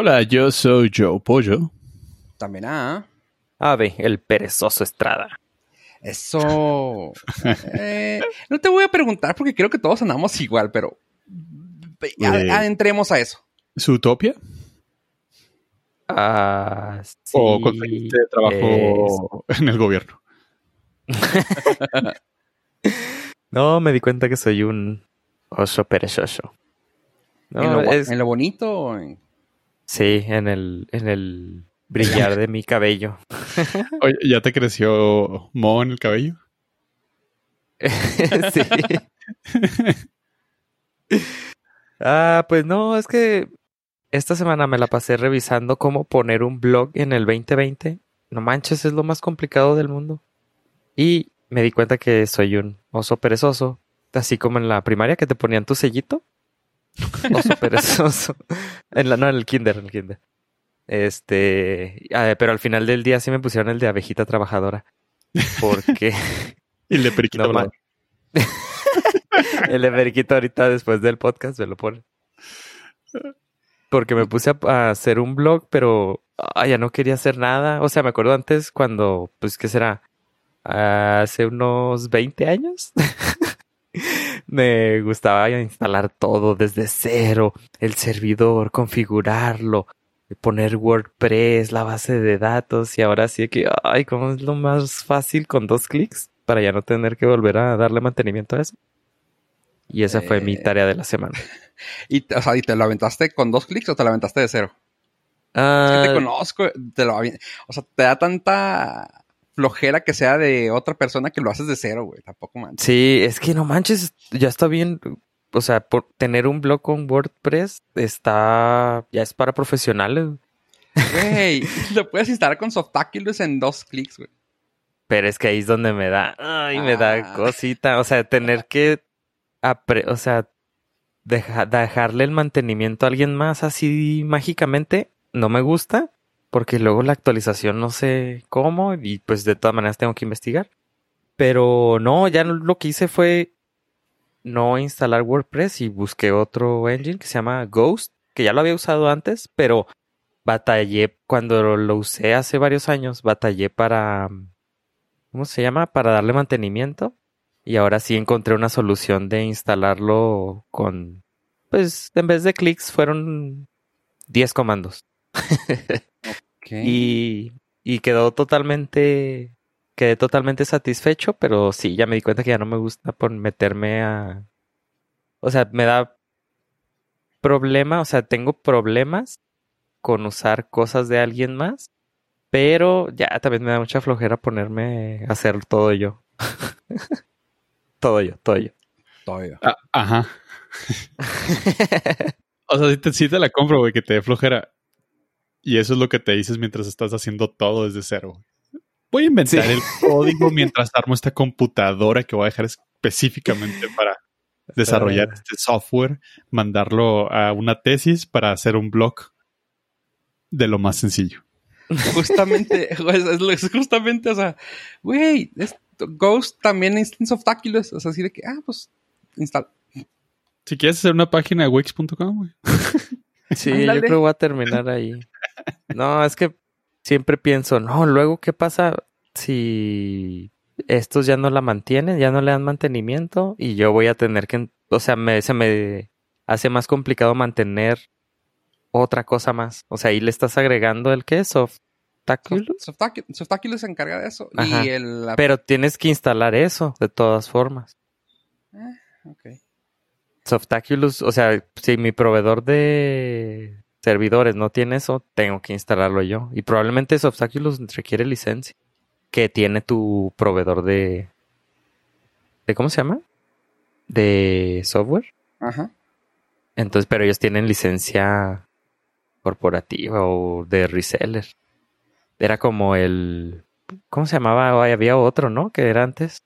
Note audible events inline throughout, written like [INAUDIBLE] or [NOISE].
Hola, yo soy Joe Pollo. También ah. Ave, el perezoso Estrada. Eso. [LAUGHS] Eh, no te voy a preguntar porque creo que todos andamos igual, pero Eh. adentremos a eso. ¿Su utopia? Ah, sí. ¿O conseguiste trabajo en el gobierno? [LAUGHS] [LAUGHS] No, me di cuenta que soy un oso perezoso. No, ¿En, lo, es- en lo bonito o en- Sí, en el, en el brillar de mi cabello. [LAUGHS] Oye, ¿ya te creció moho en el cabello? [LAUGHS] sí. Ah, pues no, es que esta semana me la pasé revisando cómo poner un blog en el 2020. No manches, es lo más complicado del mundo. Y me di cuenta que soy un oso perezoso, así como en la primaria que te ponían tu sellito. [LAUGHS] Oso perezoso. En la, no, en el kinder, en el kinder. Este, ah, pero al final del día sí me pusieron el de abejita trabajadora. Porque Y [LAUGHS] el de periquito No, [LAUGHS] el de Periquito ahorita después del podcast me lo pone. Porque me puse a, a hacer un blog, pero ah, ya no quería hacer nada. O sea, me acuerdo antes cuando, pues, ¿qué será? Hace unos 20 años. Me gustaba instalar todo desde cero, el servidor, configurarlo, poner WordPress, la base de datos y ahora sí que, ay, ¿cómo es lo más fácil con dos clics para ya no tener que volver a darle mantenimiento a eso? Y esa fue mi Eh. tarea de la semana. [LAUGHS] y, te- o sea, ¿y te lo aventaste con dos clics o te lo aventaste de cero? Es que Ah, te conozco, te lo O sea, te da tanta flojera que sea de otra persona que lo haces de cero, güey. Tampoco manches. sí, es que no manches, ya está bien. O sea, por tener un blog con WordPress está, ya es para profesionales. Güey, [LAUGHS] lo puedes instalar con Softaculous en dos clics, güey. Pero es que ahí es donde me da, ay, me Ah. da cosita. O sea, tener que, apre- o sea, deja- dejarle el mantenimiento a alguien más así mágicamente, no me gusta, porque luego la actualización no sé cómo y pues de todas maneras tengo que investigar. Pero no, ya lo que hice fue no instalar WordPress y busqué otro engine que se llama Ghost, que ya lo había usado antes, pero batallé cuando lo usé hace varios años, batallé para ¿cómo se llama? Para darle mantenimiento. Y ahora sí encontré una solución de instalarlo con, pues, en vez de clics fueron 10 comandos. Y, y quedó totalmente, quedé totalmente satisfecho, pero sí, ya me di cuenta que ya no me gusta por meterme a, o sea, me da problema, o sea, tengo problemas con usar cosas de alguien más, pero ya también me da mucha flojera ponerme a hacer todo yo. [LAUGHS] todo yo, todo yo. Todavía. Ah, ajá. [LAUGHS] O sea, sí te, sí te la compro, güey, que te dé flojera. Y eso es lo que te dices mientras estás haciendo todo desde cero. Voy a inventar Sí. el [LAUGHS] código mientras armo esta computadora que voy a dejar específicamente para desarrollar Ah. este software, mandarlo a una tesis para hacer un blog de lo más sencillo. Justamente, [LAUGHS] es, es justamente, o sea, güey, es- Ghost también instala Softaculous. O sea, así de que, ah, pues, instala. Si quieres hacer una página de Wix.com, güey. [LAUGHS] Sí, Ándale. yo creo que voy a terminar ahí. No, es que siempre pienso, no, luego, ¿qué pasa si estos ya no la mantienen, ya no le dan mantenimiento y yo voy a tener que, o sea, me, se me hace más complicado mantener otra cosa más. O sea, ahí le estás agregando el que es Softaculous, Softacu- Softaculous se encarga de eso. Y el. pero tienes que instalar eso de todas formas. ok. Softaculous, o sea, si mi proveedor de servidores no tiene eso, tengo que instalarlo yo. Y probablemente Softaculous requiere licencia que tiene tu proveedor de... ¿De cómo se llama? De software. Ajá. Entonces, pero ellos tienen licencia corporativa o de reseller. Era como el... ¿Cómo se llamaba? Había otro, ¿no? Que era antes.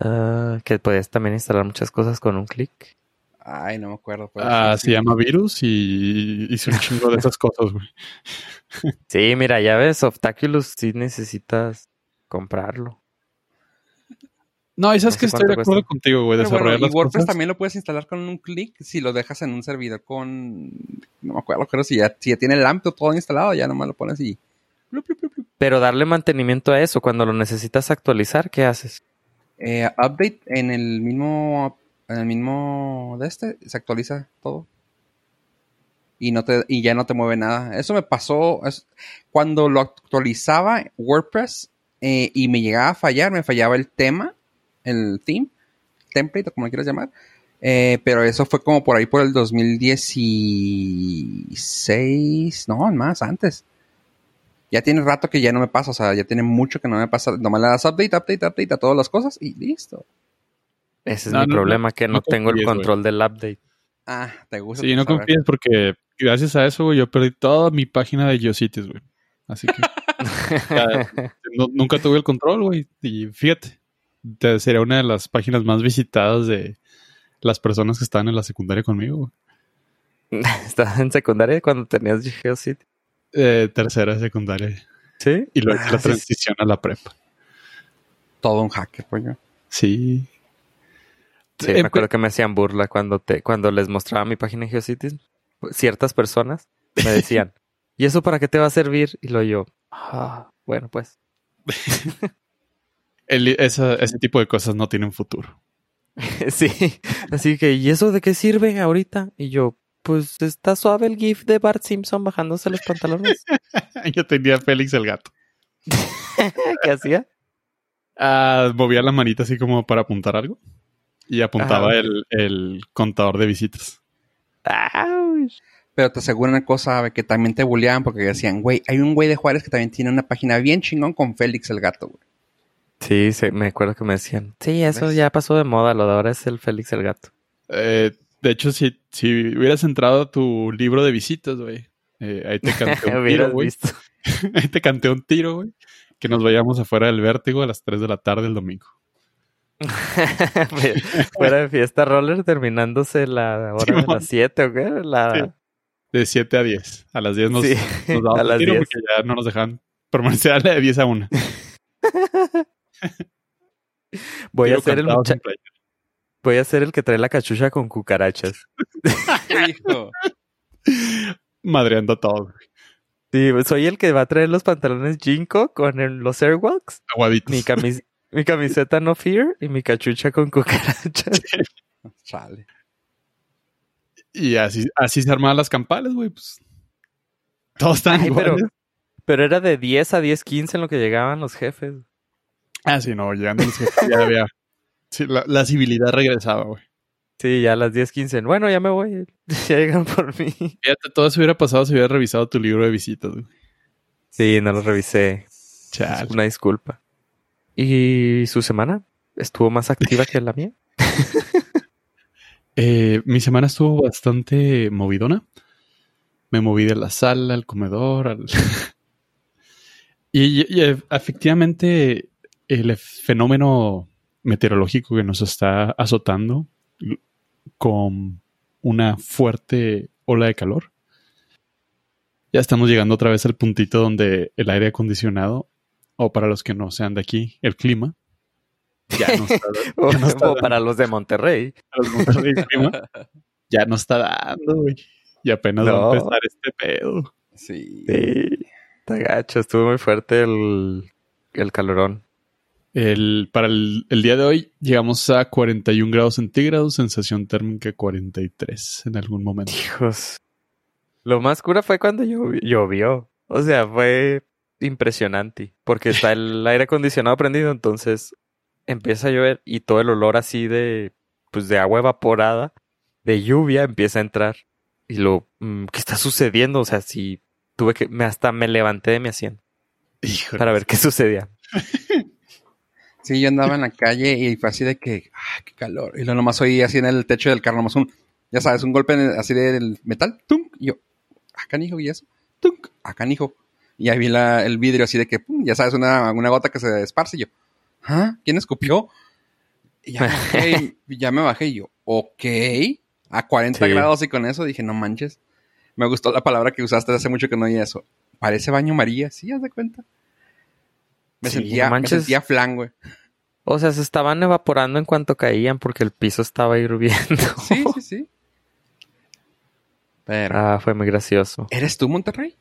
Ah, que podías también instalar muchas cosas con un clic. Ay, no me acuerdo. pero Ah, sí, se llama virus y hice un chingo de esas cosas, güey. [LAUGHS] [LAUGHS] Sí, mira, ya ves, Softaculous sí necesitas comprarlo. No, y sabes No que estoy de acuerdo cuesta. contigo, güey. Pero bueno, Desarrollar y las WordPress cosas. también lo puedes instalar con un clic si lo dejas en un servidor con... No me acuerdo, pero si ya, si ya tiene el AMP todo instalado, ya nomás lo pones y... Pero darle mantenimiento a eso cuando lo necesitas actualizar, ¿qué haces? Eh, update en el mismo... En el mismo de este, se actualiza todo. Y, no te, y ya no te mueve nada. Eso me pasó es- cuando lo actualizaba WordPress eh, y me llegaba a fallar, me fallaba el tema, el theme, template como lo quieras llamar. Eh, pero eso fue como por ahí por el 2016, no, más antes. Ya tiene rato que ya no me pasa, o sea, ya tiene mucho que no me pasa. Nomás le das update, update, update a todas las cosas y listo. Ese es No, mi no, problema, que no, no tengo el confíes, control del update. Ah, te gusta. Sí, no saber. confíes porque gracias a eso, güey, yo perdí toda mi página de Geocities, güey. Así que [LAUGHS] ya, no- nunca tuve el control, güey. Y fíjate, te- sería una de las páginas más visitadas de las personas que estaban en la secundaria conmigo, güey. [LAUGHS] Estabas en secundaria cuando tenías GeoCity. Eh, tercera de secundaria. Sí. Y luego Ah, la sí, transición a la prepa. Todo un hacker, pollo. Sí. Sí, Eh, me acuerdo que me hacían burla cuando te, cuando les mostraba mi página en GeoCities. Ciertas personas me [LAUGHS] decían, ¿y eso para qué te va a servir? Y lo yo, "Ah, bueno, pues. [LAUGHS] el- esa- ese tipo de cosas no tienen futuro. [LAUGHS] sí. Así que, ¿y eso de qué sirve ahorita? Y yo, pues está suave el GIF de Bart Simpson bajándose los pantalones. Yo tenía a Félix el gato. ¿Qué hacía? Ah, movía la manita así como para apuntar algo. Y apuntaba Ah. el, el contador de visitas. ¡Auch! Pero te aseguro una cosa, que también te bulleaban porque decían, güey, hay un güey de Juárez que también tiene una página bien chingón con Félix el gato, güey. Sí, sí, me acuerdo que me decían. Sí, eso ¿Ves? ya pasó de moda, lo de ahora es el Félix el gato. Eh, de hecho, si, si hubieras entrado a tu libro de visitas, güey. eh, ahí te [LAUGHS] canté un tiro, güey. [LAUGHS] Ahí te canté un tiro, güey. Que nos vayamos afuera del vértigo a las 3 de la tarde el domingo. [LAUGHS] Fuera de fiesta roller terminándose la hora de las 7 o qué? La... Sí. De 7 a 10. A las 10 nos, Sí, nos a las tiro 10. porque ya no nos dejaban permanecer a la de 10 a 1. [LAUGHS] Voy a Tiro ser el voy a ser el que trae la cachucha con cucarachas. [LAUGHS] Hijo. Madreando todo. Sí, soy el que va a traer los pantalones Jinko con el- los Airwalks, Aguaditos. mi, camis- mi camiseta No Fear y mi cachucha con cucarachas. [LAUGHS] Chale. Y así, así se armaban las campales, güey. Pues. Todos están pero, pero era de 10 a 10, 15 en lo que llegaban los jefes. Ah, sí, no, llegando los jefes ya había. Sí, la, la civilidad regresaba, güey. Sí, ya a las 10, 15. Bueno, ya me voy. [LAUGHS] Ya llegan por mí. Fíjate, todo eso hubiera pasado si hubiera revisado tu libro de visitas, güey. Sí, no lo revisé. Chale. Una disculpa. ¿Y su semana? ¿Estuvo más activa que la mía? [LAUGHS] Eh, mi semana estuvo bastante movidona. Me moví de la sala al comedor. [LAUGHS] y, y- efectivamente el fenómeno meteorológico que nos está azotando con una fuerte ola de calor. Ya estamos llegando otra vez al puntito donde el aire acondicionado, o para los que no sean de aquí, el clima, ya no está, O, [LAUGHS] ya no está o para los de Monterrey. para los Monterrey Clima, ya no está dando, güey. Y apenas va a No. empezar este pedo. Sí. Sí. Está gacho. Estuvo muy fuerte el, el calorón. El, para el, el día de hoy llegamos a 41 grados centígrados, sensación térmica 43 en algún momento. Hijos. Lo más cura fue cuando llovi- llovió. O sea, fue impresionante. Porque está el [LAUGHS] aire acondicionado prendido, entonces empieza a llover y todo el olor así de, pues de agua evaporada, de lluvia, empieza a entrar. Y lo, mm, ¿qué está sucediendo? O sea, si tuve que, me hasta me levanté de mi asiento Híjole. para ver qué sucedía. [LAUGHS] Sí, yo andaba en la calle y fue así de que, ah, qué calor. Y lo nomás oí así en el techo del carro, nomás un, ya sabes, un golpe así del metal, tunk, y yo, ah, canijo, ¿y eso? Tunk, ah, canijo. Y ahí vi la, el vidrio así de que, pum, ya sabes, una, una gota que se esparce, y yo, ¿ah? ¿Quién escupió? Y ya me [LAUGHS] bajé, y ya me bajé, y yo, ok, a 40 Sí. grados y con eso dije, no manches. Me gustó la palabra que usaste hace mucho que no oía eso. Parece baño María, sí, haz de cuenta. Me Sí, sentía, me sentía flan, güey. O sea, se estaban evaporando en cuanto caían porque el piso estaba hirviendo. Sí, sí, sí. [LAUGHS] Pero. Ah, fue muy gracioso. ¿Eres tú, Monterrey?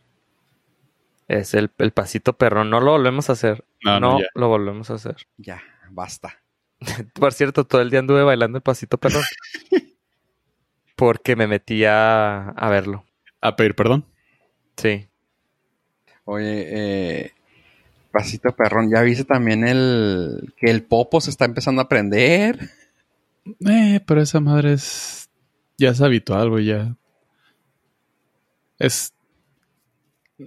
Es el, el pasito perrón. No lo volvemos a hacer. No, No, no, ya. lo volvemos a hacer. Ya, basta. [LAUGHS] Por cierto, todo el día anduve bailando el pasito perrón. [LAUGHS] Porque me metí a, a verlo. A pedir perdón. Sí. Oye, eh, Pasito Perrón, ¿ya viste también el que el Popo se está empezando a aprender? Eh, pero esa madre es. Ya es habitual, güey, ya. Es.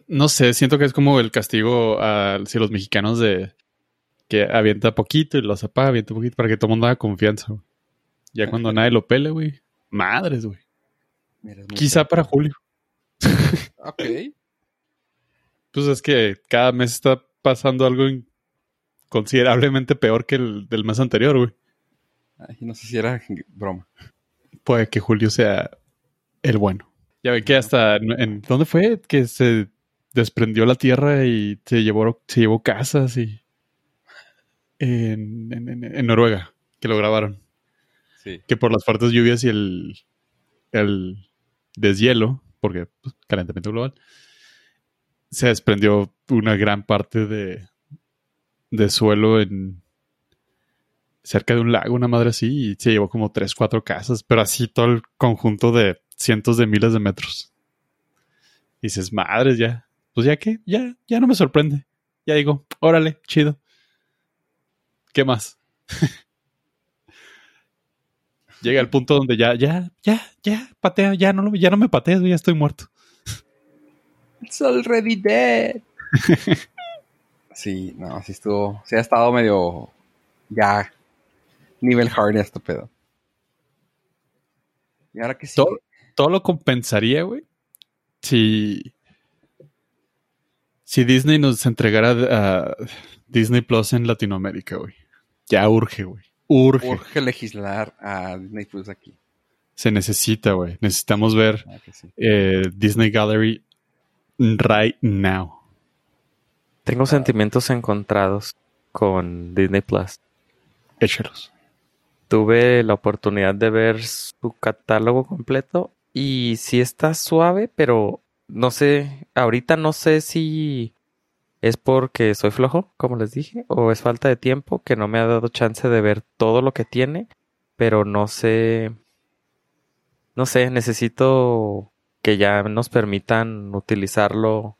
No sé, siento que es como el castigo a si los mexicanos de. Que avienta poquito y los apaga, avienta poquito para que todo el mundo haga confianza, güey. Ya cuando nadie lo pele, güey. Madres, güey. Quizá para julio. cierto. Ok. [LAUGHS] Pues es que cada mes está pasando algo considerablemente peor que el del mes anterior, güey. Ay, no sé si era broma. Puede que julio sea el bueno. Ya ven que hasta en, en- ¿dónde fue? Que se desprendió la tierra y se llevó, se llevó casas y en, en- en- en Noruega, que lo grabaron. Sí. Que por las fuertes lluvias y el, el deshielo, porque pues, calentamiento global, se desprendió una gran parte de, de suelo en cerca de un lago, una madre así, y se llevó como tres, cuatro casas, pero así todo el conjunto de cientos de miles de metros. Y dices, madres, ya. Pues ya que, ya, ya no me sorprende. Ya digo, órale, chido. ¿Qué más? [LAUGHS] Llega el punto donde ya, ya, ya, ya, patea, ya no, ya no me patees, ya estoy muerto. It's already dead. [LAUGHS] sí, no, sí estuvo. Sí ha estado medio. Ya. Nivel hard este pedo. Y ahora que sí. Todo, todo lo compensaría, güey, si, si Disney nos entregara a Disney Plus en Latinoamérica, güey. Ya urge, güey. Urge. Urge legislar a Disney Plus aquí. Se necesita, güey. Necesitamos ver Ah, sí. eh, Disney Gallery right now. Tengo sentimientos encontrados con Disney Plus. Échalos. Tuve la oportunidad de ver su catálogo completo y sí está suave, pero no sé, ahorita no sé si es porque soy flojo, como les dije, o es falta de tiempo que no me ha dado chance de ver todo lo que tiene, pero no sé, no sé, necesito que ya nos permitan utilizarlo,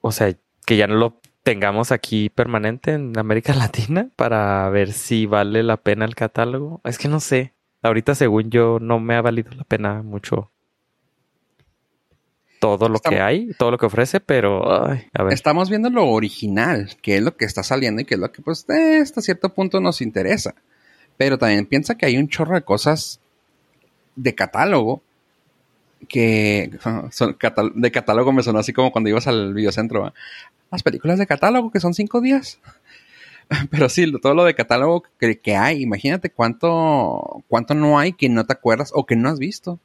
o sea, que ya no lo tengamos aquí permanente en América [LAUGHS] Latina para ver si vale la pena el catálogo. Es que no sé. Ahorita, según yo, no me ha valido la pena mucho todo lo Estamos- que hay, todo lo que ofrece, pero ay, a ver. Estamos viendo lo original, que es lo que está saliendo y que es lo que, pues, eh, hasta cierto punto nos interesa. Pero también piensa que hay un chorro de cosas de catálogo que [LAUGHS] son de catálogo me sonó así como cuando ibas al videocentro. ¿va? Las películas de catálogo que son cinco días. [LAUGHS] Pero sí, todo lo de catálogo que, que hay, imagínate cuánto, cuánto no hay que no te acuerdas o que no has visto.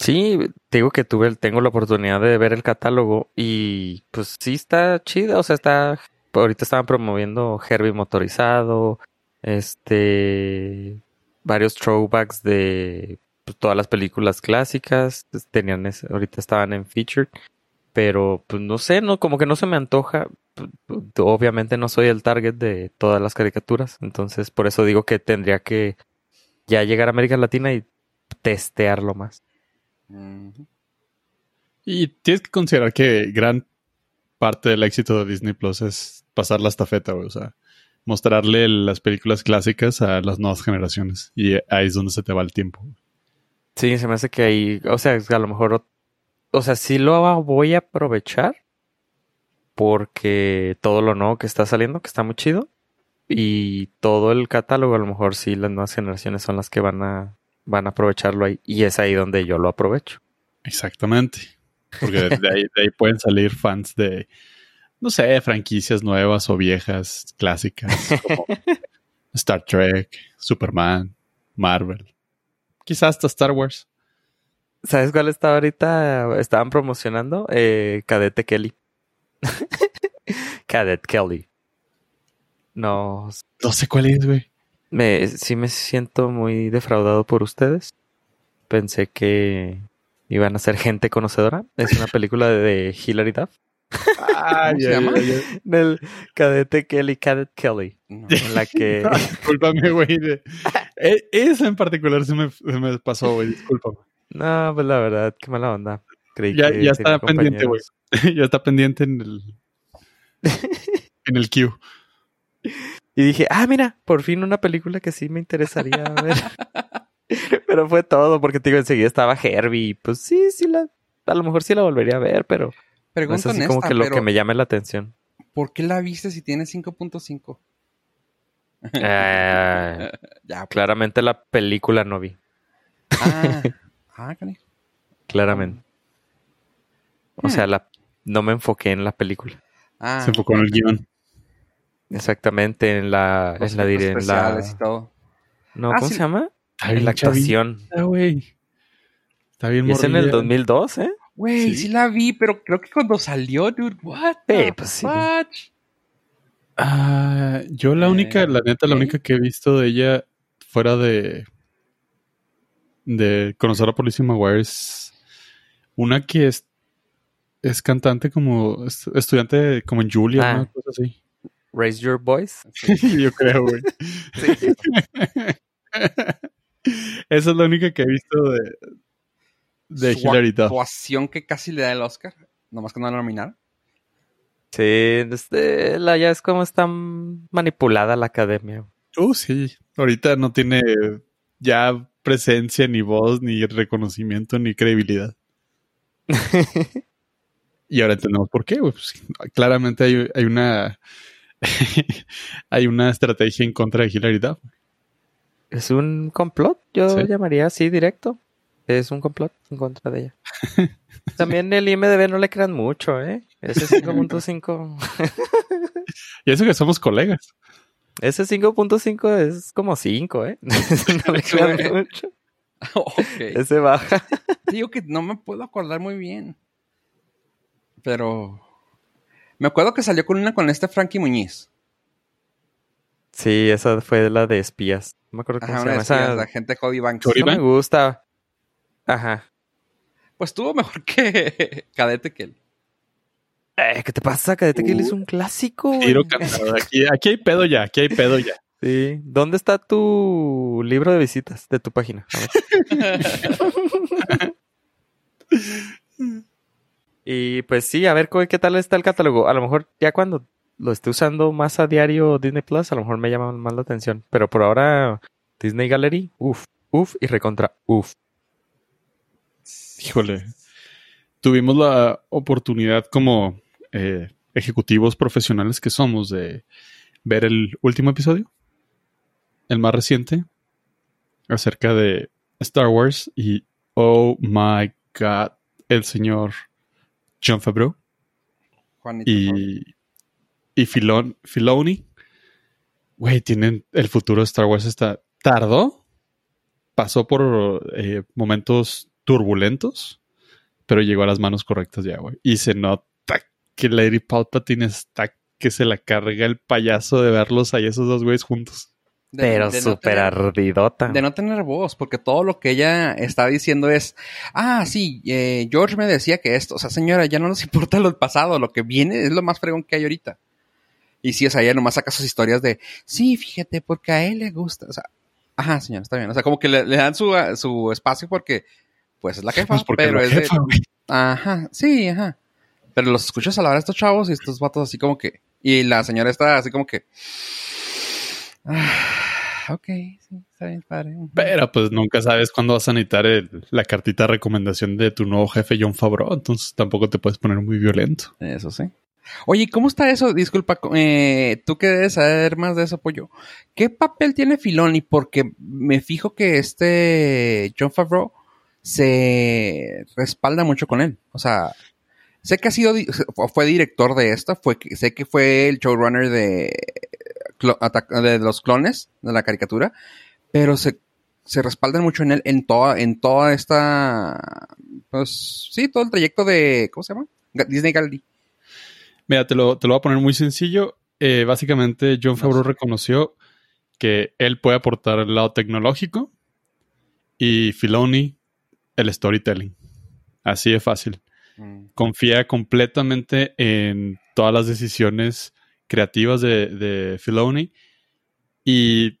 Sí, digo que tuve, tengo la oportunidad de ver el catálogo y pues sí está chida, o sea, está, ahorita estaban promoviendo Herbie motorizado, este, varios throwbacks de pues, todas las películas clásicas, tenían, ese- ahorita estaban en featured, pero pues no sé, no, como que no se me antoja, obviamente no soy el target de todas las caricaturas, entonces por eso digo que tendría que ya llegar a América Latina y testearlo más. Y tienes que considerar que gran parte del éxito de Disney Plus es pasar la estafeta, güey. O sea, mostrarle las películas clásicas a las nuevas generaciones. Y ahí es donde se te va el tiempo. Sí, se me hace que ahí, o sea, a lo mejor, o- o sea, sí lo voy a aprovechar porque todo lo nuevo que está saliendo, que está muy chido, y todo el catálogo, a lo mejor sí las nuevas generaciones son las que van a, van a aprovecharlo ahí, y es ahí donde yo lo aprovecho. Exactamente. Porque de ahí, de ahí pueden salir fans de, no sé, franquicias nuevas o viejas, clásicas, como [LAUGHS] Star Trek, Superman, Marvel. Quizás hasta Star Wars. ¿Sabes cuál estaba ahorita? Estaban promocionando eh, Cadete Kelly. [LAUGHS] Cadet Kelly. No, No sé cuál es, güey. Me, sí me siento muy defraudado por ustedes. Pensé que iban a ser gente conocedora. Es una película de Hilary Duff. Ah, ¿Cómo se llama? Del cadete Kelly, Cadet Kelly. No. En la que... [LAUGHS] Discúlpame, güey. de- [LAUGHS] E- Esa en particular se me, se me pasó, güey. Discúlpame. No, pues la verdad, qué mala onda. Creí Ya, que ya está pendiente, güey. [LAUGHS] ya está pendiente en el. en el queue. Y dije, ah, mira, por fin una película que sí me interesaría [LAUGHS] ver. pero fue todo, porque te digo, enseguida estaba Herbie. y, Pues sí, sí, la, a lo mejor sí la volvería a ver, pero no es Pregunta así honesta, como que lo pero que me llame la atención. ¿por qué la viste si tiene 5.5? Eh, [LAUGHS] Ya, pues. claramente la película no vi. Ah, ah. Claramente. O sea, la, no me enfoqué en la película. Ah, Se enfocó en el guion. Exactamente, en la, los en la, en la- y todo. no, Ah, ¿cómo sí. se llama? Está En bien la chavita, actuación. güey. Está bien Y es en el morrilla. 2002, ¿eh? Güey, Sí. sí. la vi, pero creo que cuando salió, dude, what the Sí, pues sí. Ah, yo la única, Eh, la neta, la única que he visto de ella fuera de de conocer a Policía Maguire es una que es es cantante como es- estudiante como en Julia, Ah. una cosa así. Raise Your Voice. [LAUGHS] Yo creo, güey. Sí. [LAUGHS] Esa es la única que he visto de de Su Hilary Duff. actuación que casi le da el Oscar, nomás que no la nominaron. Sí, este, la, ya es como está manipulada la academia. Uh, sí. Ahorita no tiene ya presencia, ni voz, ni reconocimiento, ni credibilidad. [LAUGHS] Y ahora entendemos por qué, güey. Pues, claramente hay, hay una [LAUGHS] hay una estrategia en contra de Hillary Duff. Es un complot, yo Sí. llamaría así directo. Es un complot en contra de ella. [LAUGHS] También el IMDB no le crean mucho, ¿eh? Ese [LAUGHS] 5.5. Y eso que somos colegas. Ese 5.5 es como 5, ¿eh? no le crean mucho. ok. Ese baja. Digo que no me puedo acordar muy bien. Pero. Me acuerdo que salió con una con este Frankie Muñiz. Sí, esa fue la de espías. No me acuerdo cómo Ajá, se una llama. de espías, Esa la gente Cody Banks. Cody no me gusta. Ajá. Pues estuvo mejor que [LAUGHS] Cadete que él. Eh, ¿Qué te pasa? Cadete Uh, es un clásico. Tiro. Aquí, aquí hay pedo ya, aquí hay pedo ya. [LAUGHS] Sí. ¿Dónde está tu libro de visitas de tu página? A ver. [LAUGHS] y pues sí, a ver qué tal está el catálogo. A lo mejor ya cuando lo esté usando más a diario Disney Plus, a lo mejor me llama más la atención. Pero por ahora, Disney Gallery, uff, uff y recontra, uff. Híjole. Tuvimos la oportunidad como eh, ejecutivos profesionales que somos de ver el último episodio, el más reciente, acerca de Star Wars y oh my god, el señor John Favreau Juanito. Y, y Filon, Filoni. Güey, tienen el futuro de Star Wars está tardó, pasó por eh, momentos turbulentos, pero llegó a las manos correctas ya, güey. Y se nota que Lady Palpatine está que se la carga el payaso de verlos ahí esos dos güeyes juntos. De- Pero de súper ardidota. De no tener voz, porque todo lo que ella está diciendo es, ah, sí, eh, George me decía que esto, o sea, señora, ya no nos [LAUGHS] importa lo pasado, lo que viene es lo más fregón que hay ahorita. Y sí, o sea, ella nomás saca sus historias de, sí, fíjate, porque a él le gusta, o sea, ajá, señora, está bien, o sea, como que le, le dan su, su espacio porque, pues es la jefa, Pues pero la es de, ajá, sí, ajá. Pero los escuchas a la hora de estos chavos y estos vatos así como que, y la señora está así como que, ah, [SIGHS] ok, sí, está bien, padre. ujú". Pero pues nunca sabes cuándo vas a necesitar el- la cartita de recomendación de tu nuevo jefe John Favreau, entonces tampoco te puedes poner muy violento. Eso sí. Oye, ¿cómo está eso? Disculpa, eh, tú que debes saber más de eso, pollo. ¿Qué papel tiene Filoni? Porque me fijo que este John Favreau se respalda mucho con él. O sea, sé que ha sido, fue director de fue, que- sé que fue el showrunner de, de los clones, de la caricatura, pero se, se respaldan mucho en él en toda, en toda esta, pues sí, todo el trayecto de, ¿cómo se llama? Disney Gallery. Mira, te lo, te lo voy a poner muy sencillo. eh, básicamente John Favreau reconoció que él puede aportar el lado tecnológico y Filoni el storytelling. Así de fácil. Mm. Confía completamente en todas las decisiones creativas de, de Filoni y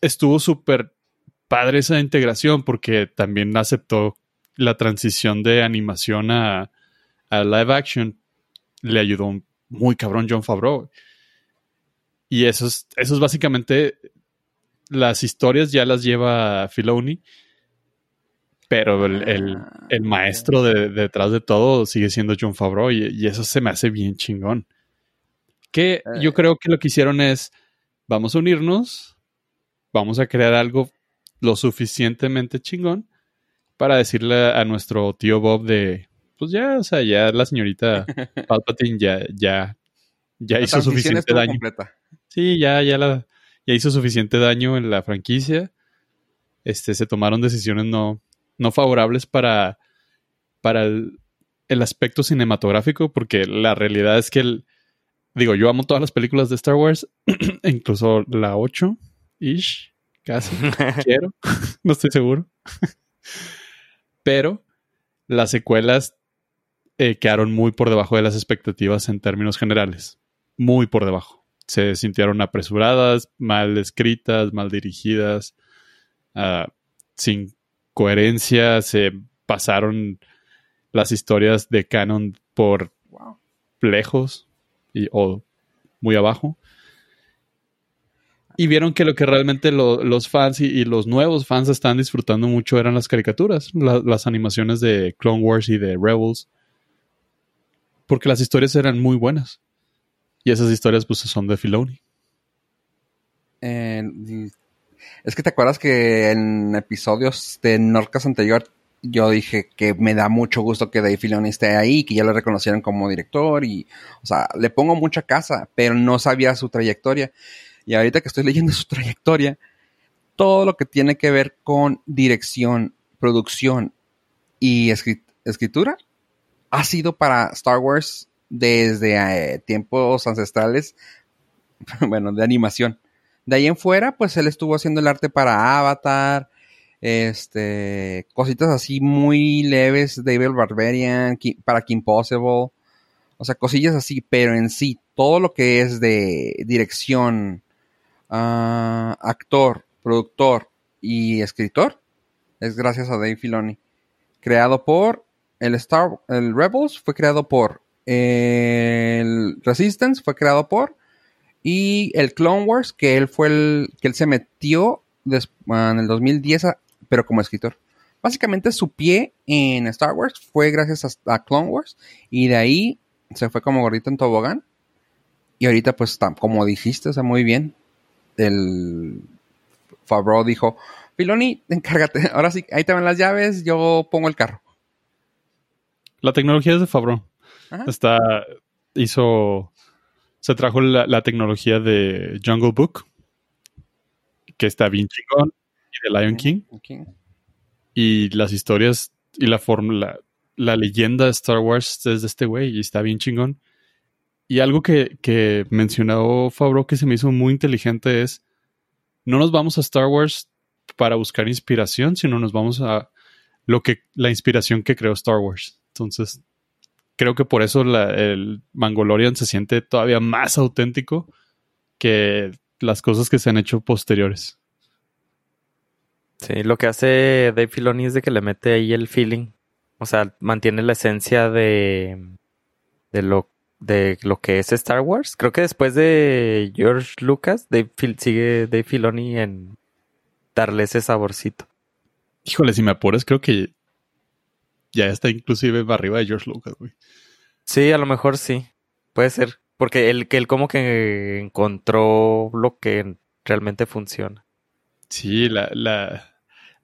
estuvo súper padre esa integración porque también aceptó la transición de animación a, a live action. Le ayudó muy cabrón John Favreau. Y eso es, eso es básicamente las historias ya las lleva Filoni, pero el, el- Ah, el maestro de- detrás de todo sigue siendo John Favreau y, y eso se me hace bien chingón. Que yo Eh. creo que lo que hicieron es, vamos a unirnos, vamos a crear algo lo suficientemente chingón para decirle a nuestro tío Bob de, pues ya, o sea, ya la señorita [LAUGHS] Palpatine ya, ya, ya La hizo suficiente daño. completa. Sí, ya, ya la, ya hizo suficiente daño en la franquicia. Este, se tomaron decisiones no, no favorables para, para el, el aspecto cinematográfico, porque la realidad es que el, digo, yo amo todas las películas de Star Wars, [CLEARS THROAT] incluso la 8, ish, casi [LAUGHS] quiero, [LAUGHS] no estoy seguro. Pero las secuelas eh, quedaron muy por debajo de las expectativas en términos generales. Muy por debajo. Se sintieron apresuradas, mal escritas, mal dirigidas, ah, sin coherencia. Se pasaron las historias de canon por Wow. lejos y, o muy abajo. Y vieron que lo que realmente lo- los fans y, los nuevos fans están disfrutando mucho eran las caricaturas, la- las animaciones de Clone Wars y de Rebels. Porque las historias eran muy buenas. Y esas historias pues son de Filoni. Es que te acuerdas que en episodios de Norcas anterior yo dije que me da mucho gusto que Dave Filoni esté ahí, que ya lo reconocieron como director y, o sea, le pongo mucha casa, pero no sabía su trayectoria. Y ahorita que estoy leyendo [LAUGHS] su trayectoria, todo lo que tiene que ver con dirección, producción y escrit- escritura ha sido para Star Wars desde eh, tiempos ancestrales, [LAUGHS] bueno, de animación. De ahí en fuera, pues él estuvo haciendo el arte para Avatar, este, cositas así muy leves, David Barbarian, para Kim Possible, o sea, cosillas así, pero en sí, todo lo que es de dirección, ah, actor, productor y escritor, es gracias a Dave Filoni. Creado por el Star, el Rebels fue creado por el Resistance fue creado por y el Clone Wars que él fue el que él se metió en el 2010 a- pero como escritor. Básicamente su pie en Star Wars fue gracias a, a Clone Wars y de ahí se fue como gordito en tobogán y ahorita pues como dijiste, o sea, muy bien. El Favreau dijo, Filoni, encárgate, [LAUGHS] ahora sí, ahí te van las llaves, yo pongo el carro. La tecnología es de Favreau. Ajá. Está, hizo, se trajo la, la tecnología de Jungle Book, que está bien chingón, y de Lion King. Y las historias y la fórmula, la leyenda de Star Wars es de este güey y está bien chingón. Y algo que, que mencionó Fabro que se me hizo muy inteligente es, no nos vamos a Star Wars para buscar inspiración, sino nos vamos a lo que, la inspiración que creó Star Wars. Entonces, creo que por eso la- el Mangolorian se siente todavía más auténtico que las cosas que se han hecho posteriores. Sí, lo que hace Dave Filoni es de que le mete ahí el feeling. O sea, mantiene la esencia de, de lo de lo que es Star Wars. Creo que después de George Lucas, Dave Fil- sigue Dave Filoni en darle ese saborcito. Híjole, si me apuras, creo que ya está inclusive arriba de George Lucas, güey. Sí, a lo mejor sí. Puede ser. Porque él, que él como que encontró lo que realmente funciona. Sí, la, la,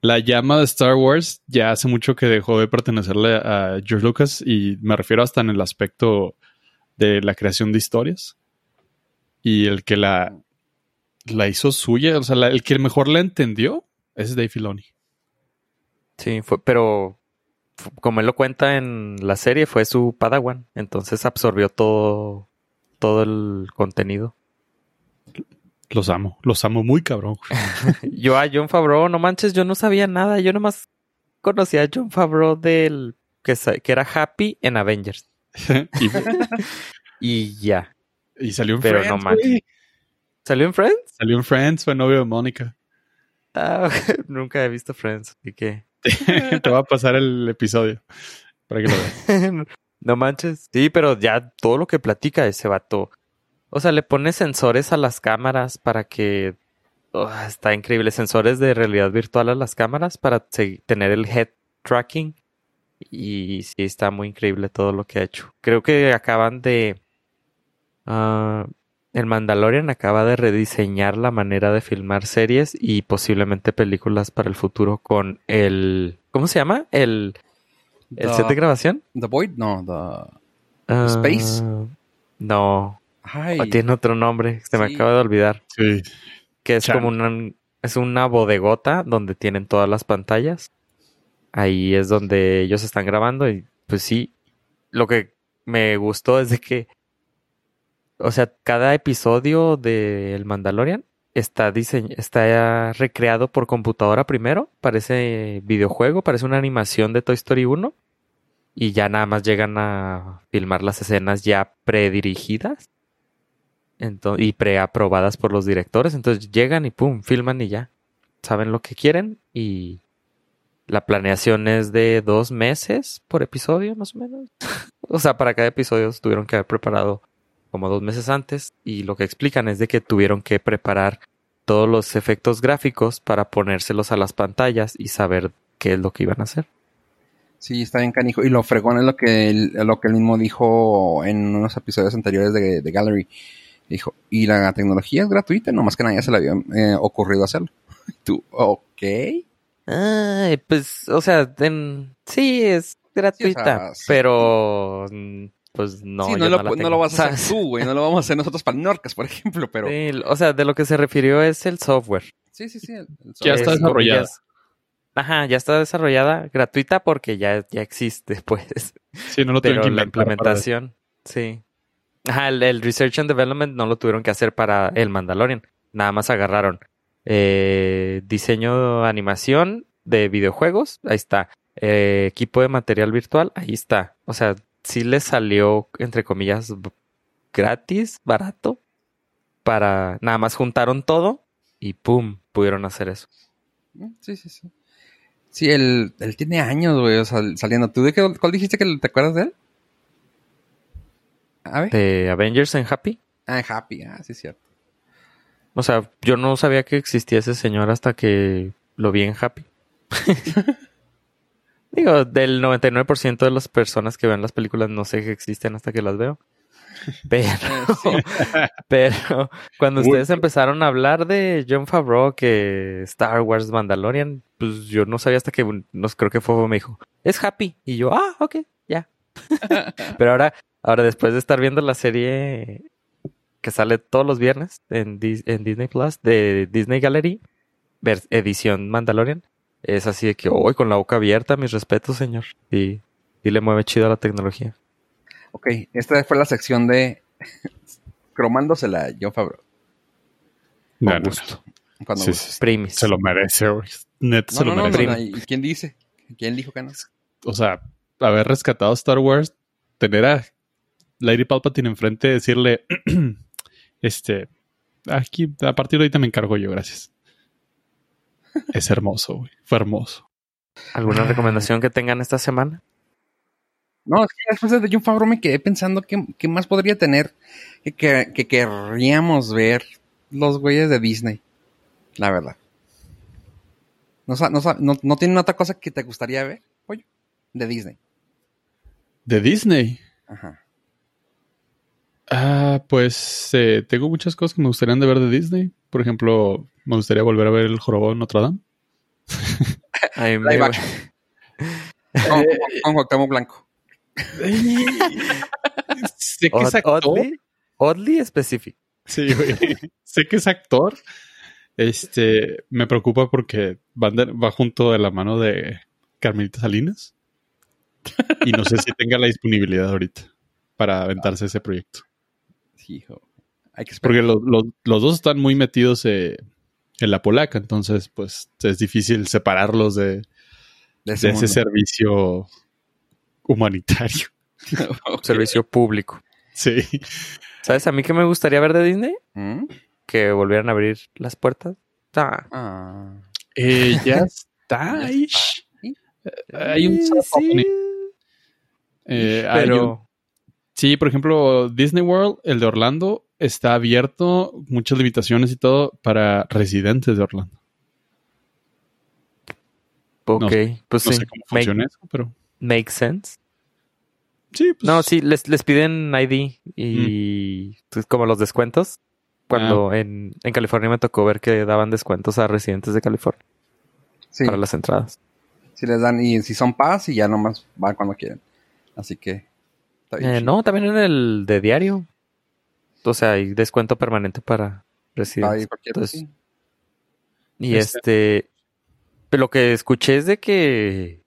la llama de Star Wars ya hace mucho que dejó de pertenecerle a George Lucas y me refiero hasta en el aspecto de la creación de historias. Y el que la, la hizo suya, o sea, el que mejor la entendió es Dave Filoni. Sí, fue, pero como él lo cuenta en la serie, fue su Padawan. Entonces absorbió todo, todo el contenido. Los amo, los amo muy cabrón. [LAUGHS] yo a John Favreau, no manches, yo no sabía nada. Yo nomás conocía a John Favreau del que, que era Happy en Avengers. [LAUGHS] [LAUGHS] y, ya. Y salió en Pero no manches. ¿Salió en Friends? Salió en Friends, fue novio de Mónica. Ah, nunca he visto Friends, así que. Te va a pasar el episodio para que lo veas. no manches. Sí, pero ya todo lo que platica ese vato o sea, le pone sensores a las cámaras para que... Oh, está increíble. Sensores de realidad virtual a las cámaras para tener el head tracking. Y sí, está muy increíble todo lo que ha hecho. Creo que acaban de... Uh, el Mandalorian acaba de rediseñar la manera de filmar series y posiblemente películas para el futuro con el... ¿Cómo se llama? El... ¿El set de grabación? The Void, no, The... Ah, Space. No. O tiene otro nombre, se me acaba de olvidar. Sí. Que es como una, es una bodegota donde tienen todas las pantallas. Ahí es donde ellos están grabando y pues sí, lo que me gustó es de que, o sea, cada episodio de El Mandalorian está está recreado por computadora primero, parece videojuego, parece una animación de Toy Story 1 y ya nada más llegan a filmar las escenas ya predirigidas y preaprobadas por los directores. Entonces llegan y pum, filman y ya. Saben lo que quieren y la planeación es de dos meses por episodio, más o menos. [LAUGHS] o sea, para cada episodio tuvieron que haber preparado como dos meses antes y lo que explican es de que tuvieron que preparar todos los efectos gráficos para ponérselos a las pantallas y saber qué es lo que iban a hacer. Sí, está bien canijo. Y lo fregón es lo que, él, lo que él mismo dijo en unos episodios anteriores de, de Gallery Dijo, y la tecnología es gratuita, nomás que nadie se le había eh, ocurrido hacerlo. [LAUGHS] Tú, ok. Ay, pues, o sea, sí, es gratuita, pero mm, pues no. Sí, no, lo, no, lo, vas a hacer [LAUGHS] tú, güey, no lo vamos a hacer nosotros para Norcas, por ejemplo, pero... Sí, o sea, de lo que se refirió es el software. Sí, sí, sí. Ya está desarrollada. Ajá, ya está desarrollada, gratuita porque ya, ya existe, [LAUGHS] pues. Sí, no lo Pero la implementación, sí. Ajá, el, Research and Development no lo tuvieron que hacer para el Mandalorian. Nada más agarraron eh, diseño, animación de videojuegos, ahí está. Eh, equipo de material virtual, ahí está. O sea, sí les salió, entre comillas, gratis, barato. Para nada más juntaron todo y pum, pudieron hacer eso. Mm, sí, sí, sí. Sí, él, tiene años, güey, saliendo. ¿Tú de qué, cuál dijiste que te acuerdas de él? ¿De Avengers en Happy? Ah, en Happy, ah, sí, es cierto. O sea, yo no sabía que existía ese señor hasta que lo vi en Happy. [LAUGHS] Digo, del 99% de las personas que ven las películas no sé que existen hasta que las veo. Pero, [LAUGHS] [LAUGHS] pero cuando ustedes empezaron a hablar de John Favreau, que Star Wars Mandalorian, pues yo no sabía hasta que nos creo que fue me dijo, es Happy. Y yo, ah, ok, ya. pero ahora Ahora, después de estar viendo la serie que sale todos los viernes en, Disney Plus de Disney Gallery, edición Mandalorian, es así de que hoy con la boca abierta, mis respetos, señor. Y, y le mueve chido a la tecnología. Ok, esta fue la sección de [LAUGHS] cromándosela John Favreau. No. Cuando Se lo merece, güey. se lo merece. ¿Y quién dice? ¿Quién dijo que no? O sea, haber rescatado Star Wars, tener a Lady Palpatine enfrente, decirle, [CLEARS THROAT] este, aquí, a partir de ahorita me encargo yo, gracias. Es hermoso, güey. Fue hermoso. ¿Alguna recomendación que tengan esta semana? No, es que después de John Favreau me quedé pensando qué, más podría tener que, que, querríamos ver los güeyes de Disney. La verdad. No, no, no, tienen otra cosa que te gustaría ver, pollo, de Disney. ¿De Disney? Ajá. Ah, pues eh, tengo muchas cosas que me gustarían de ver de Disney. Por ejemplo, me gustaría volver a ver el jorobado Notre Dame. Ay, me con, con Blanco. [LAUGHS] sé que es actor. Oddly, specific. Sí, güey. [LAUGHS] sé que es actor. Este, me preocupa porque va junto de la mano de Carmelita Salinas. Y no sé si tenga la disponibilidad ahorita para aventarse ese proyecto. Hijo. Hay que. Porque los, los- los dos están muy metidos eh, en la polaca, entonces pues es difícil separarlos de, de de ese servicio humanitario. [LAUGHS] [LAUGHS] Servicio público. Sí. ¿Sabes a mí qué me gustaría ver de Disney? ¿Mm? Que volvieran a abrir las puertas. Ah. Ah. Eh, [LAUGHS] ya está. ¿Sí? Hay un Sí, sí. Eh, hay un- Pero Sí, por ejemplo, Disney World, el de Orlando, está abierto, muchas limitaciones y todo para residentes de Orlando. ok, no- pues No sí. sé cómo make, funciona eso, pero make sense. sí, pues No, sí, les, les piden ID y pues, como los descuentos. Cuando en, en California me tocó ver que daban descuentos a residentes de California Sí, para las entradas. si les dan, y si son paz, y ya nomás van cuando quieren. Así que. Está bien Eh, no, también en el de diario. O sea, hay descuento permanente para Ahí residentes. cualquier- Entonces, sí. Y Este- este, pero lo que escuché es de que,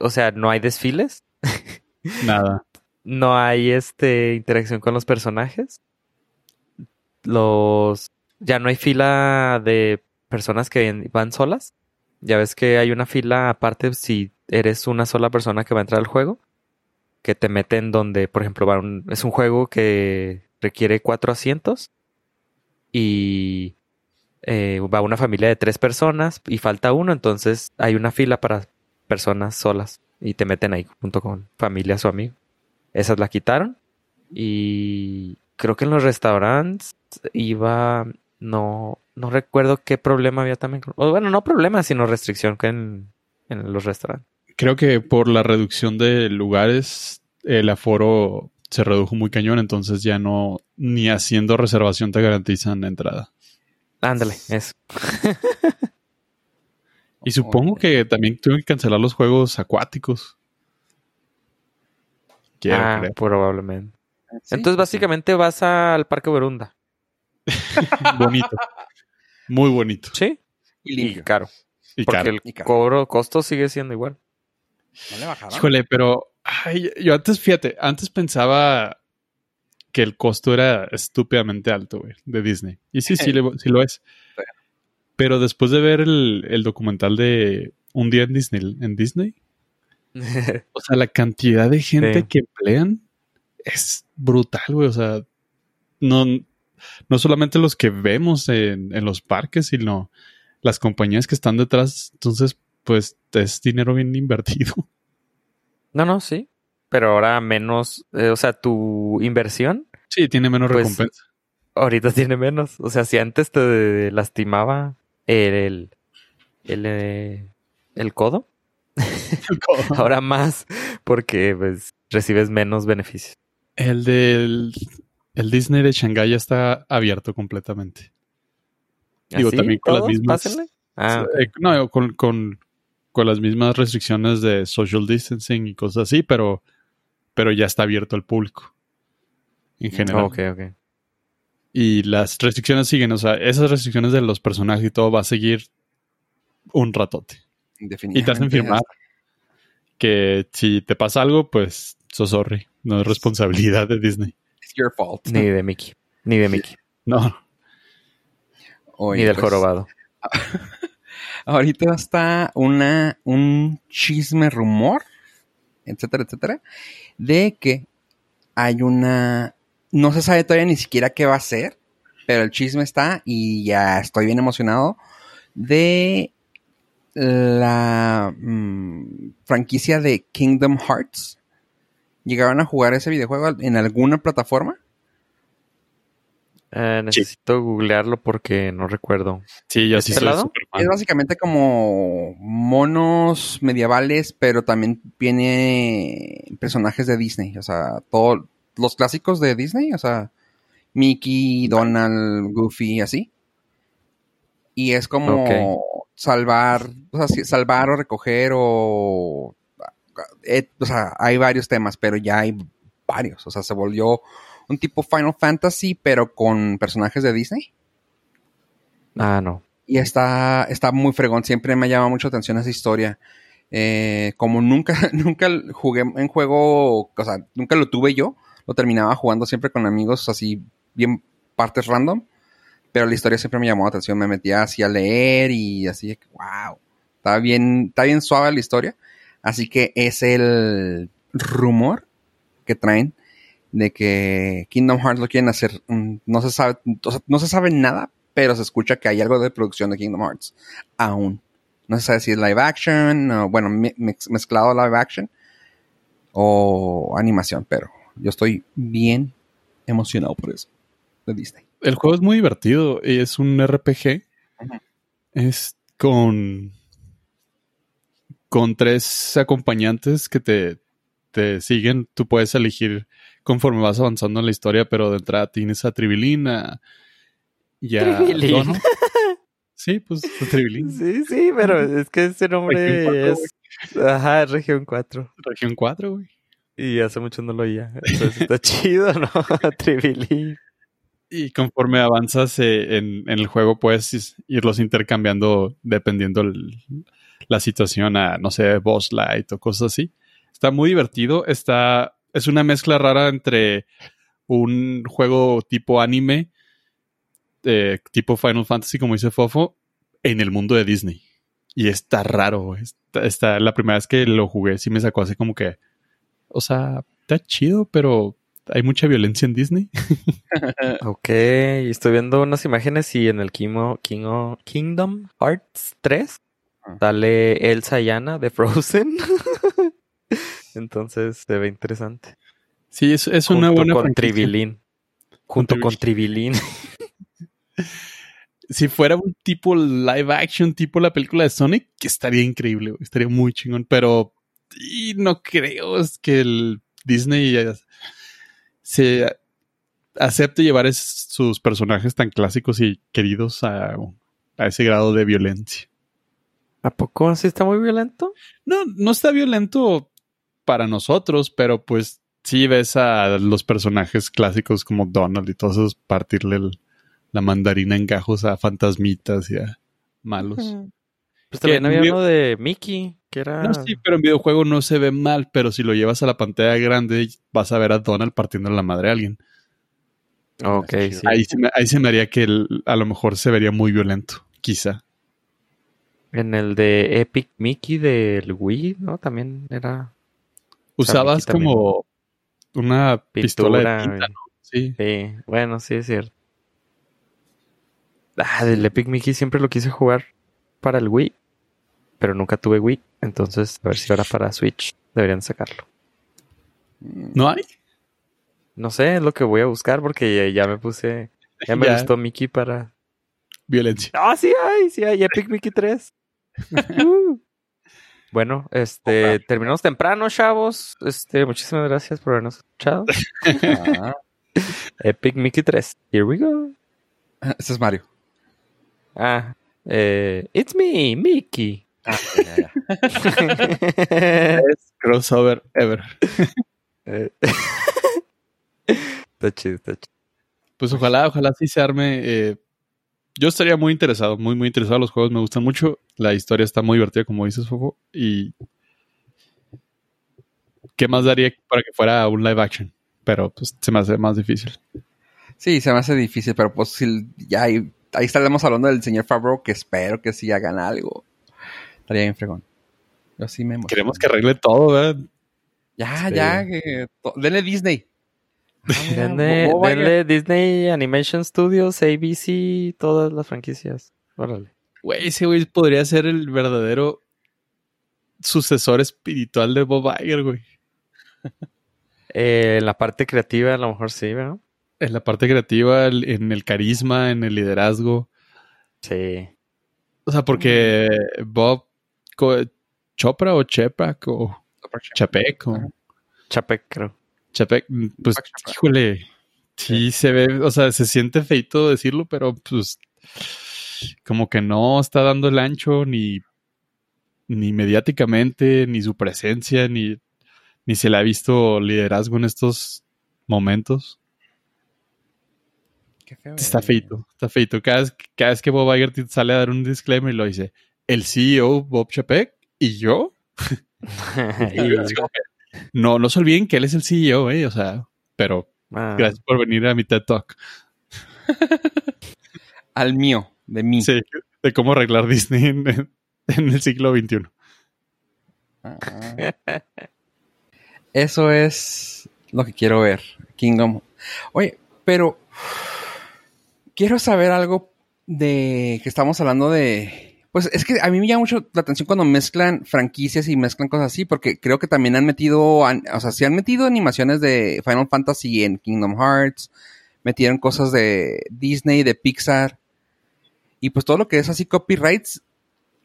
o sea, no hay desfiles, [LAUGHS] nada. no hay este interacción con los personajes, los, ya no hay fila de personas que van solas. Ya ves que hay una fila aparte si eres una sola persona que va a entrar al juego, que te meten donde, por ejemplo, va un- es un juego que requiere cuatro asientos y eh, va una familia de tres personas y falta uno, entonces hay una fila para personas solas y te meten ahí junto con familias o amigos. Esas la quitaron y creo que en los restaurantes iba, no, no recuerdo qué problema había también. o bueno, no problema, sino restricción que en, en los restaurantes. Creo que por la reducción de lugares, el aforo se redujo muy cañón, entonces ya no, ni haciendo reservación te garantizan entrada. Ándale, eso. [LAUGHS] Y supongo Oye. que también tuvieron que cancelar los juegos acuáticos. Quiero ah, creer. probablemente. Sí, Entonces, básicamente vas al Parque Berunda. [LAUGHS] Bonito. Muy bonito. Sí. Y Y caro. Y Porque caro. el Y caro. cobro, costo sigue siendo igual. ¿No le bajaron? Híjole, pero ay, yo antes, fíjate, antes pensaba que el costo era estúpidamente alto, güey, de Disney. Y sí, sí, [LAUGHS] le- sí lo es. Pero después de ver el, el documental de Un día en Disney, en Disney, [LAUGHS] o sea, la cantidad de gente Sí. que emplean es brutal, güey. O sea, no, no solamente los que vemos en, en los parques, sino las compañías que están detrás. Entonces, pues es dinero bien invertido. [LAUGHS] no, no, sí. Pero ahora menos, eh, o sea, tu inversión Sí, tiene menos Pues, recompensa. ahorita [LAUGHS] tiene menos. O sea, si antes te lastimaba el, el, el, eh, el codo, [LAUGHS] ahora más porque pues recibes menos beneficios. El del el Disney de Shanghái ya está abierto completamente. Digo, ¿Así? también con las mismas- Pásenle. Ah. Eh, no, con, con, con las mismas restricciones de social distancing y cosas así, pero, pero ya está abierto al público. En general. ok, ok. Y las restricciones siguen, o sea, esas restricciones de los personajes y todo va a seguir un ratote. Y te hacen Definitivamente. firmar que si te pasa algo, pues, so sorry. No es responsabilidad de Disney. It's your fault. Ni de Mickey. Ni de Mickey. No. Oye, ni del pues, jorobado. [LAUGHS] Ahorita está una, un chisme rumor, etcétera, etcétera, de que hay una... No se sabe todavía ni siquiera qué va a ser, pero el chisme está y ya estoy bien emocionado de la mm, franquicia de Kingdom Hearts. ¿Llegaron a jugar ese videojuego en alguna plataforma? Eh, necesito googlearlo porque no recuerdo. Sí, yo sí. Es básicamente como monos medievales, pero también tiene personajes de Disney. O sea, todos los clásicos de Disney. O sea, Mickey, Donald, Goofy, así. Y es como salvar, o sea, sí, salvar o recoger o... eh, o sea, hay varios temas, pero ya hay varios. O sea, se volvió un tipo Final Fantasy, pero con personajes de Disney. Ah, no. Y está, está muy fregón. Siempre me llama mucho atención esa historia. Eh, como nunca, [LAUGHS] nunca jugué en juego, o sea, nunca lo tuve yo, lo terminaba jugando siempre con amigos así, bien partes random. Pero la historia siempre me llamó la atención. Me metía así a leer y así, wow. Está bien, está bien suave la historia. Así que es el rumor que traen de que Kingdom Hearts lo quieren hacer. Mm, no se sabe, no se sabe nada, pero se escucha que hay algo de producción de Kingdom Hearts aún. No se sabe si es live action, o, bueno, mezclado live action o animación, pero yo estoy bien emocionado por eso de Disney. El juego es muy divertido, es un RPG. Es con con tres acompañantes que te, te siguen. Tú puedes elegir conforme vas avanzando en la historia, pero de entrada tienes a Tribilina y a [LAUGHS] Sí, pues Tribilín. Sí, sí, pero [LAUGHS] es que ese nombre es. Ajá, Región 4. Región 4, güey. Y hace mucho no lo oía. Entonces está [LAUGHS] chido, ¿no? Tribilín. Y conforme avanzas eh, en, el juego, puedes irlos intercambiando dependiendo la situación a, no sé, boss light o cosas así. Está muy divertido. Está. Es una mezcla rara entre un juego tipo anime tipo Final Fantasy, como dice Fofo, en el mundo de Disney. Y está raro, está, la primera vez que lo jugué sí me sacó así como que, o sea, está chido, pero hay mucha violencia en Disney. [LAUGHS] ok, estoy viendo unas imágenes y en el Kimo, Kingdom Hearts 3 ah. sale Elsa y Anna de Frozen. [LAUGHS] Entonces se ve interesante. Sí, es, es una buena con Tribilín. Junto con Tribilín. [LAUGHS] si fuera un tipo live action, tipo la película de Sonic, que estaría increíble, estaría muy chingón, pero y no creo es que el Disney se acepte llevar sus personajes tan clásicos y queridos a, ese grado de violencia. ¿A poco así está muy violento? No, no está violento para nosotros, pero pues sí ves a los personajes clásicos como Donald y todos esos partirle el, la mandarina en gajos a fantasmitas y a malos. Pues también había uno de Mickey, que era... No, sí, pero en videojuego no se ve mal, pero si lo llevas a la pantalla grande vas a ver a Donald partiendo la madre a alguien. Ok, sí. Ahí se me, ahí se me haría que a lo mejor se vería muy violento, quizá. En el de Epic Mickey del Wii, ¿no? También era... Usabas como una pistola de tinta, ¿no? Sí. Sí, bueno, sí es cierto. Ah, del Epic Mickey siempre lo quise jugar para el Wii, pero nunca tuve Wii, entonces a ver si ahora para Switch deberían sacarlo. ¿No hay? No sé, es lo que voy a buscar porque ya, me puse, ya me [LAUGHS] gustó Mickey para... Violencia. Ah, sí hay, sí hay, Epic Mickey 3. [LAUGHS] Uh. Bueno, este, terminamos temprano, chavos. Este, muchísimas gracias por habernos escuchado. Ah. [LAUGHS] Epic Mickey 3. Here we go. Ese es Mario. Ah, eh, it's me, Mickey. Ah, [LAUGHS] [LAUGHS] crossover ever. Eh, está chido, está chido. Pues ojalá, ojalá sí se arme. Eh, yo estaría muy interesado, muy, muy interesado. Los juegos me gustan mucho. La historia está muy divertida, como dices, Fofo. Y. ¿Qué más daría para que fuera un live action? Pero pues se me hace más difícil. Sí, se me hace difícil, pero pues si ya hay ahí estaremos hablando del señor Favreau, que espero que sí hagan algo. Estaría bien fregón. Yo sí me Queremos que arregle todo, ¿verdad? Ya, ya, que denle Disney. Ah, [LAUGHS] denle, Disney Animation Studios, ABC, todas las franquicias. Órale. Güey, ese güey podría ser el verdadero sucesor espiritual de Bob Iger, güey. [LAUGHS] Eh, la parte creativa a lo mejor sí, ¿verdad? En la parte creativa, en el carisma, en el liderazgo. Sí. O sea, porque Bob Chopra o Chepak o Chapek o... Chapek, creo. Chapek, pues, híjole, sí se ve, o sea, se siente feito decirlo, pero pues como que no está dando el ancho ni, ni mediáticamente, ni su presencia, ni, ni se le ha visto liderazgo en estos momentos está feito, está feito. Cada vez, cada vez que Bob Iger sale a dar un disclaimer y lo dice, el CEO Bob Chapek y yo. [LAUGHS] [LAUGHS] no, no se olviden que él es el CEO, eh, o sea, pero Ah, gracias por venir a mi TED Talk. [LAUGHS] Al mío, de mí. Sí, de cómo arreglar Disney en, en el siglo XXI. Ah. Eso es lo que quiero ver. Kingdom. Oye, pero quiero saber algo de que estamos hablando de. Pues es que a mí me llama mucho la atención cuando mezclan franquicias y mezclan cosas así, porque creo que también han metido, o sea, se han metido animaciones de Final Fantasy en Kingdom Hearts, metieron cosas de Disney, de Pixar, y pues todo lo que es así copyrights.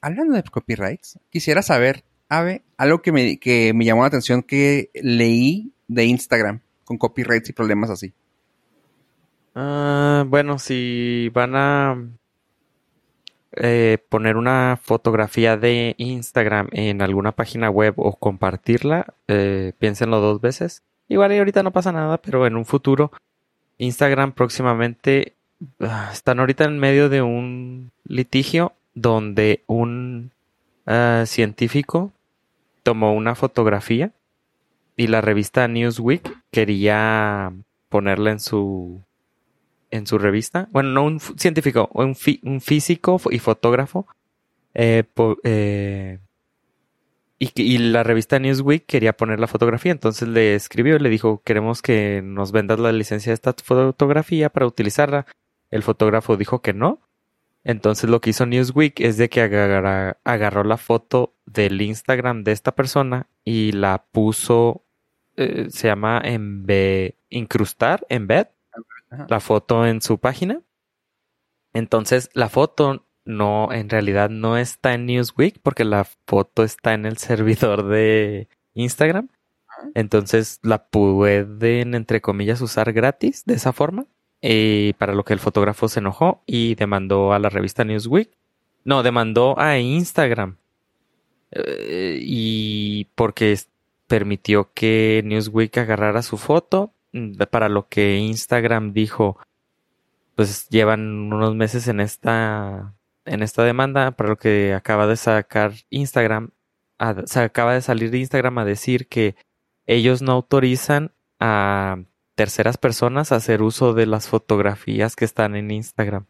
Hablando de copyrights, quisiera saber, Ave, algo que me, que me llamó la atención que leí de Instagram con copyrights y problemas así. ah, bueno, si van a eh, poner una fotografía de Instagram en alguna página web o compartirla, eh, piénsenlo dos veces. Igual y ahorita no pasa nada, pero en un futuro, Instagram próximamente ah, están ahorita en medio de un litigio donde un ah, científico tomó una fotografía y la revista Newsweek quería ponerla en su en su revista. Bueno, no un científico, un, fi- un físico y fotógrafo. eh, eh, y, la revista Newsweek quería poner la fotografía, entonces le escribió le dijo, queremos que nos vendas la licencia de esta fotografía para utilizarla. El fotógrafo dijo que no. Entonces lo que hizo Newsweek es de que agarró la foto del Instagram de esta persona y la puso, eh, se llama embe- incrustar, embed, Ajá. la foto en su página. Entonces la foto no, en realidad no está en Newsweek porque la foto está en el [LAUGHS] servidor de Instagram. Entonces la pueden, entre comillas, usar gratis de esa forma. Y para lo que el fotógrafo se enojó y demandó a la revista Newsweek. No, demandó a Instagram. Eh, y porque permitió que Newsweek agarrara su foto. Para lo que Instagram dijo, pues llevan unos meses en esta, en esta demanda. Para lo que acaba de sacar Instagram, a- se acaba de salir de Instagram a decir que ellos no autorizan a terceras personas a hacer uso de las fotografías que están en Instagram,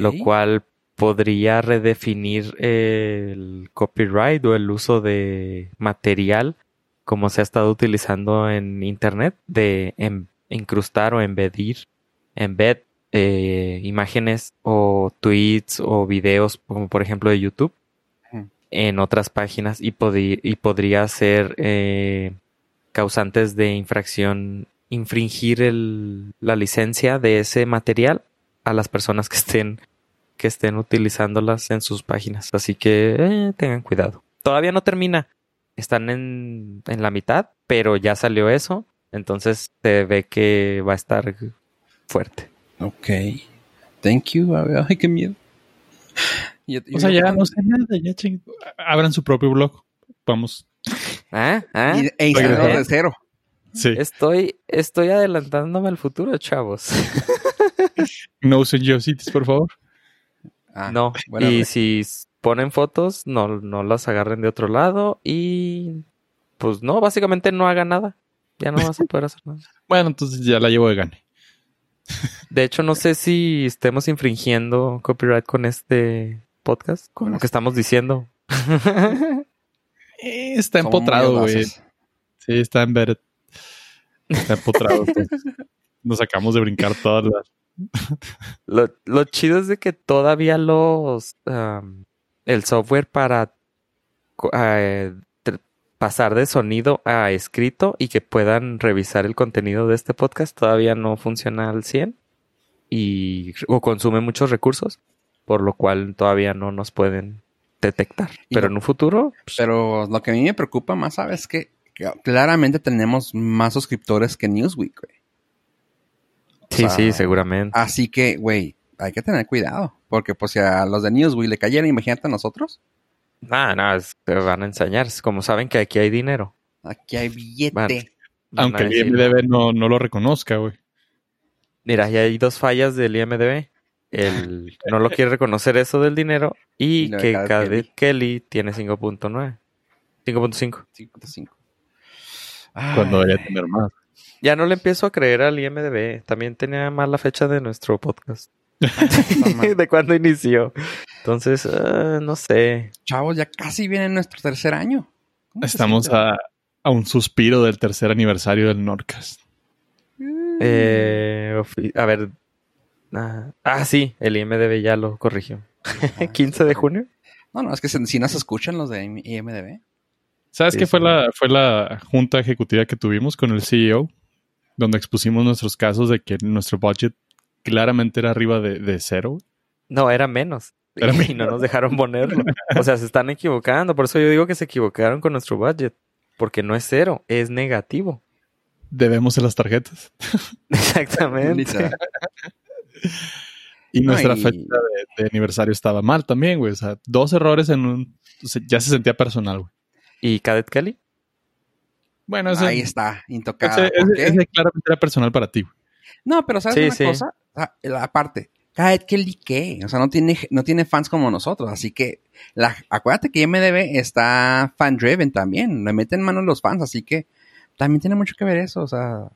lo cual podría redefinir el copyright o el uso de material como se ha estado utilizando en internet de incrustar o embedir, embed eh, imágenes o tweets o videos como por ejemplo de YouTube en otras páginas y podría ser eh, causantes de infracción infringir el- la licencia de ese material a las personas que estén que estén utilizándolas en sus páginas. Así que eh, tengan cuidado. Todavía no termina. Están en, en la mitad, pero ya salió eso. Entonces se ve que va a estar fuerte. Ok. Thank you. [LAUGHS] Ay, qué miedo. Yo- yo- O sea, ya no sé nada, ya ching- Abran su propio blog. Vamos. ¿Ah? ¿Ah? Y- e de cero. Sí. Estoy, estoy adelantándome al futuro, chavos. [LAUGHS] No usen GeoCities, por favor. Ah, no. Y si ponen fotos, no, no las agarren de otro lado. Y pues no, básicamente no hagan nada. Ya no vas a poder hacer nada. [LAUGHS] Bueno, entonces ya la llevo de gane. De hecho, no sé si estemos infringiendo copyright con este podcast, con lo que estamos diciendo. [LAUGHS] Eh, está empotrado, güey. Sí, está embedded. Está empotrado. Nos acabamos de brincar todas las. Lo, lo chido es de que todavía los el software para co- eh, pasar de sonido a escrito y que puedan revisar el contenido de este podcast todavía no funciona al 100 y o consume muchos recursos, por lo cual todavía no nos pueden detectar. Pero lo- en un futuro, pues, Pero lo que a mí me preocupa más, ¿sabes? Que, que claramente tenemos más suscriptores que Newsweek, güey. sí, sea, sí, seguramente. Así que, güey, hay que tener cuidado. Porque, pues, si a los de Newsweek le cayeran, imagínate a nosotros. Nada, nada, es- te van a enseñar. Es Como saben que aquí hay dinero. Aquí hay billete. Van- van Aunque el IMDB no, no lo reconozca, güey. Mira, ya hay dos fallas del IMDB. El [LAUGHS] no lo quiere reconocer eso del dinero Y y de que Cadet Cadet Kelly tiene 5.9. 5.5. 5.5. Cuando debería tener más. Ya no le empiezo a creer al IMDB. También tenía mal la fecha de nuestro podcast. [LAUGHS] de cuando inició. Entonces, uh, no sé. Chavos, ya casi viene nuestro tercer año. Estamos a, a, un suspiro del tercer aniversario del Nordcast. Eh, a ver. Ah, ah, sí, el IMDB ya lo corrigió. [LAUGHS] 15 de junio. No, no, es que si no se escuchan los de IMDB. ¿Sabes sí, qué fue la, fue la junta ejecutiva que tuvimos con el CEO? Donde expusimos nuestros casos de que nuestro budget claramente era arriba de, de cero. No, era menos. Era [LAUGHS] y menos. no nos dejaron ponerlo. o sea, se están equivocando. Por eso yo digo que se equivocaron con nuestro budget. Porque no es cero, es negativo. Debemos en las tarjetas. [LAUGHS] Exactamente. y nuestra Ay. fecha de, de, aniversario estaba mal también, güey. O sea, dos errores en un... Ya se sentía personal, güey. ¿Y Cadet Kelly? Bueno, ese, ahí está, intocable. Ese, ese, ese, claramente era personal para ti. Güey. No, pero ¿sabes Sí, una sí. cosa? Aparte, Cadet Kelly, ¿qué? O sea, no tiene, no tiene fans como nosotros, así que la, acuérdate que MDB está fan-driven también, le meten mano los fans, así que también tiene mucho que ver eso, o sea...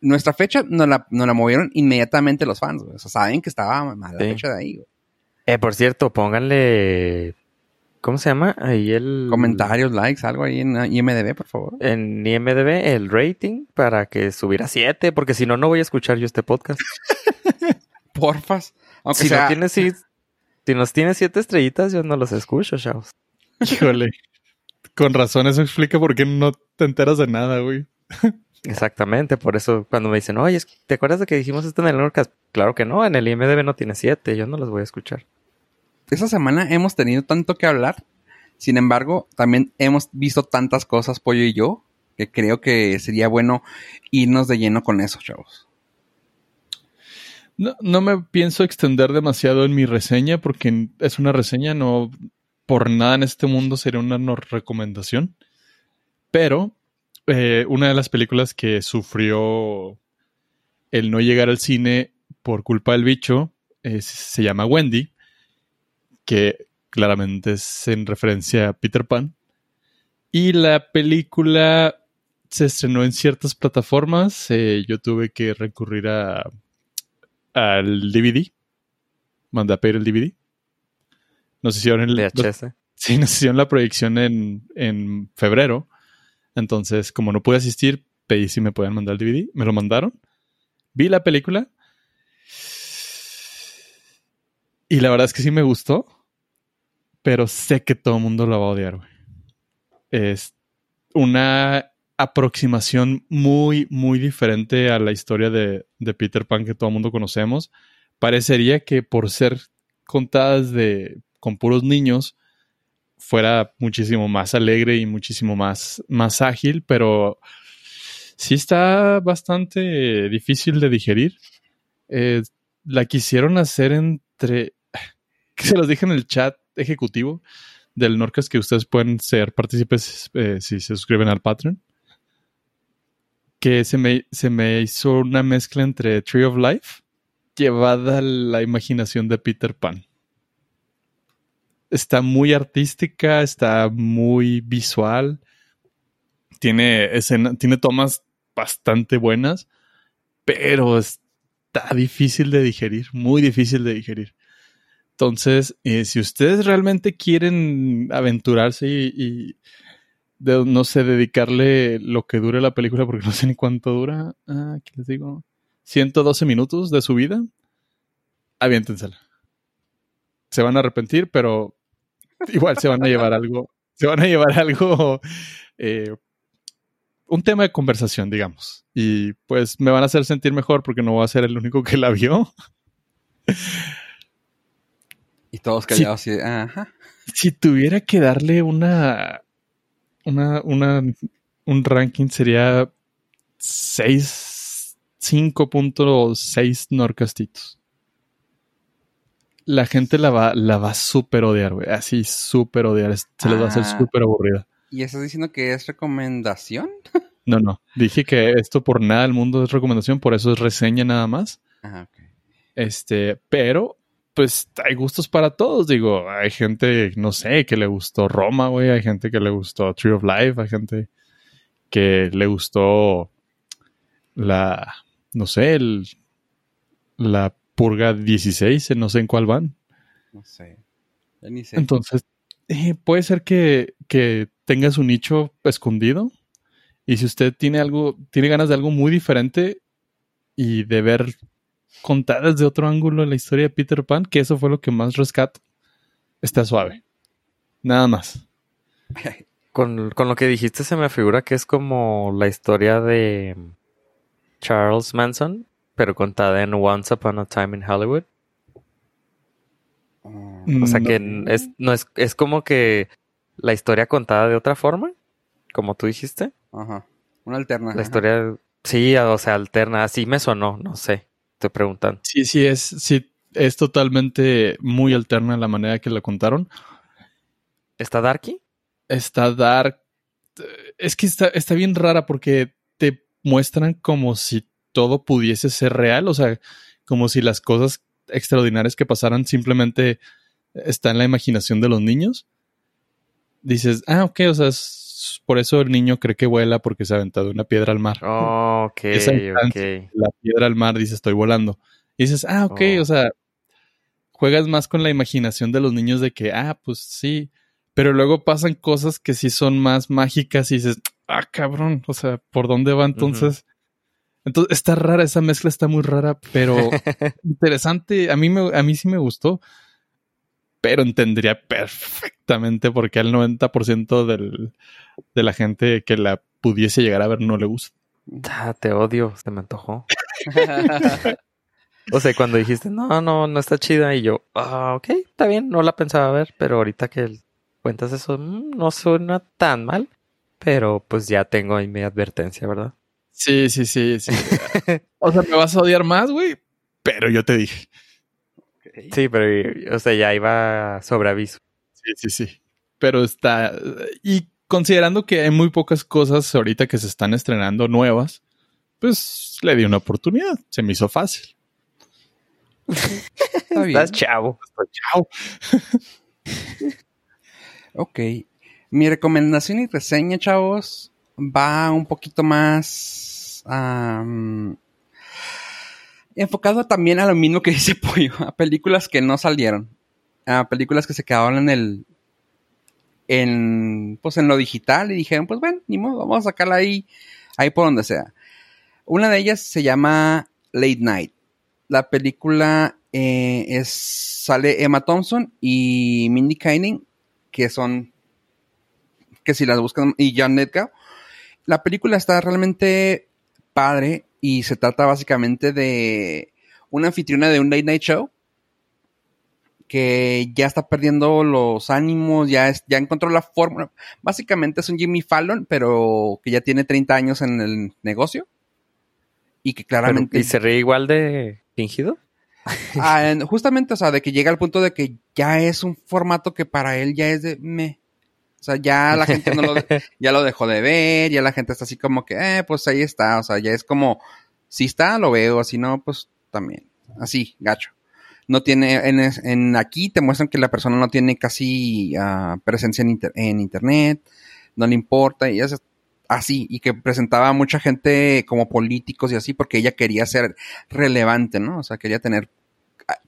Nuestra fecha nos la, nos la movieron inmediatamente los fans. O sea, saben que estaba mal la Sí. fecha de ahí, güey. Eh, por cierto, pónganle. ¿Cómo se llama? Ahí el. Comentarios, likes, algo ahí en IMDB, por favor. En IMDB, el rating para que subiera 7, porque si no, no voy a escuchar yo este podcast. [LAUGHS] Porfas. Aunque si, sea, no tiene, si, si nos tiene 7 estrellitas, yo no los escucho, chavos. [LAUGHS] Híjole. Con razón, eso explica por qué no te enteras de nada, güey. Exactamente, por eso cuando me dicen, oye, ¿te acuerdas de que dijimos esto en el Nordcast? Claro que no, en el IMDB no tiene 7, yo no los voy a escuchar. Esta semana hemos tenido tanto que hablar. Sin embargo, también hemos visto tantas cosas, Pollo y yo, que creo que sería bueno irnos de lleno con eso, chavos. No, no me pienso extender demasiado en mi reseña porque es una reseña, no por nada en este mundo sería una no recomendación. Pero eh, una de las películas que sufrió el no llegar al cine por culpa del bicho se llama Wendy, que claramente es en referencia a Peter Pan. Y la película se estrenó en ciertas plataformas. eh, yo tuve que recurrir a al DVD. Mandé a pedir el DVD. Nos hicieron el, VHS. [LAUGHS] Sí, nos hicieron la proyección en, en febrero. Entonces, como no pude asistir, pedí si me podían mandar el DVD. Me lo mandaron. Vi la película. Y la verdad es que sí me gustó. Pero sé que todo el mundo la va a odiar. Es una aproximación muy, muy diferente a la historia de, de Peter Pan que todo el mundo conocemos. Parecería que por ser contadas de, con puros niños, fuera muchísimo más alegre y muchísimo más, más ágil, pero sí está bastante difícil de digerir. Eh, la quisieron hacer entre, [LAUGHS] se los dije en el chat ejecutivo del Norcas que ustedes pueden ser partícipes eh, si se suscriben al Patreon. Que se me, se me hizo una mezcla entre Tree of Life llevada a la imaginación de Peter Pan está muy artística, está muy visual. Tiene tiene tomas bastante buenas, pero está difícil de digerir, muy difícil de digerir. Entonces, eh, si ustedes realmente quieren aventurarse y, no sé, dedicarle lo que dure la película, porque [LAUGHS] no sé ni cuánto dura, ah, ¿qué les digo? 112 minutos de su vida, aviéntensela. Se van a arrepentir, pero igual se van a llevar algo, se van a llevar algo, eh, un tema de conversación, digamos. Y pues me van a hacer sentir mejor porque no voy a ser el único que la vio. Y todos callados así, de, ajá. Si tuviera que darle una, una, una, un ranking sería 6, 5.6 norcastitos. La gente la va, la va a súper odiar, güey. Así, súper odiar. Se les va a hacer Ah. súper aburrida. ¿Y estás diciendo que es recomendación? [LAUGHS] No, no. Dije que esto por nada del mundo es recomendación, por eso es reseña nada más. Ajá, ok. Este, pero, pues hay gustos para todos. Digo, hay gente, no sé, que le gustó Roma, güey. Hay gente que le gustó Tree of Life. Hay gente que le gustó la, no sé, el, la purga 16, no sé en cuál van. No sé. Ya ni sé. Entonces, eh, puede ser que, que tenga su nicho escondido. Y si usted tiene algo, tiene ganas de algo muy diferente y de ver contadas de otro ángulo la historia de Peter Pan, que eso fue lo que más rescato, está suave. Nada más. [LAUGHS] Con, con lo que dijiste se me figura que es como la historia de Charles Manson, pero contada en Once Upon a Time in Hollywood. Mm, O sea No. que n- es, no es, es como que la historia contada de otra forma, como tú dijiste. Ajá. Una alterna. La ajá. historia, sí, o sea, alterna. Así me sonó, no sé. Estoy preguntando. Sí, sí, es, sí, es totalmente muy alterna la manera que la contaron. ¿Está Darky? Está dark. Es que está, está bien rara porque te muestran como si todo pudiese ser real, o sea, como si las cosas extraordinarias que pasaran simplemente está en la imaginación de los niños. Dices, ah, ok, o sea, es- por eso el niño cree que vuela porque se ha aventado una piedra al mar. Oh, ok, Esa. La piedra al mar dice, estoy volando. Y dices, ah, ok, Oh. o sea, juegas más con la imaginación de los niños de que, ah, pues sí, pero luego pasan cosas que sí son más mágicas y dices, ah, cabrón, o sea, ¿por dónde va entonces? Entonces, está rara, esa mezcla está muy rara, pero [LAUGHS] interesante. A mí, me, a mí sí me gustó, pero entendería perfectamente por qué al 90% del, de la gente que la pudiese llegar a ver no le gusta. Ah, te odio, se me antojó. [LAUGHS] O sea, cuando dijiste, no, no, no está chida, y yo, ah, ok, está bien, no la pensaba ver, pero ahorita que cuentas eso, mm, no suena tan mal, pero pues ya tengo ahí mi advertencia, ¿verdad? Sí, sí, sí, sí. [LAUGHS] o sea, me vas a odiar más, güey, pero yo te dije. Sí, pero, o sea, ya iba sobre aviso. Sí, sí, sí. Pero está. Y considerando que hay muy pocas cosas ahorita que se están estrenando nuevas, pues le di una oportunidad. Se me hizo fácil. [LAUGHS] Está bien. Estás chavo. Chao. [LAUGHS] Ok. Mi recomendación y reseña, chavos, va un poquito más am, enfocado también a lo mismo que dice [LAUGHS] Pollo, a películas que no salieron, a películas que se quedaron en el en pues en lo digital y dijeron, pues bueno, ni modo, vamos a sacarla ahí ahí por donde sea. Una de ellas se llama Late Night. La película eh, es sale Emma Thompson y Mindy Kaling que son que si las buscan y John Lithgow. La película está realmente padre y se trata básicamente de una anfitriona de un late night show que ya está perdiendo los ánimos, ya, es- ya encontró la fórmula. Básicamente es un Jimmy Fallon, pero que ya tiene 30 años en el negocio y que Pero- claramente... ¿Y se ríe igual de fingido? Ah, en- justamente, o sea, de que llega al punto de que ya es un formato que para él ya es de me. O sea, ya la gente no lo, [LAUGHS] ya lo dejó de ver, ya la gente está así como que, eh, pues ahí está, o sea, ya es como, si está, lo veo, si no, pues también, así, gacho. No tiene, en, en aquí te muestran que la persona no tiene casi ah, presencia en, inter- en internet, no le importa, y es así, y que presentaba a mucha gente como políticos y así, porque ella quería ser relevante, ¿no? O sea, quería tener,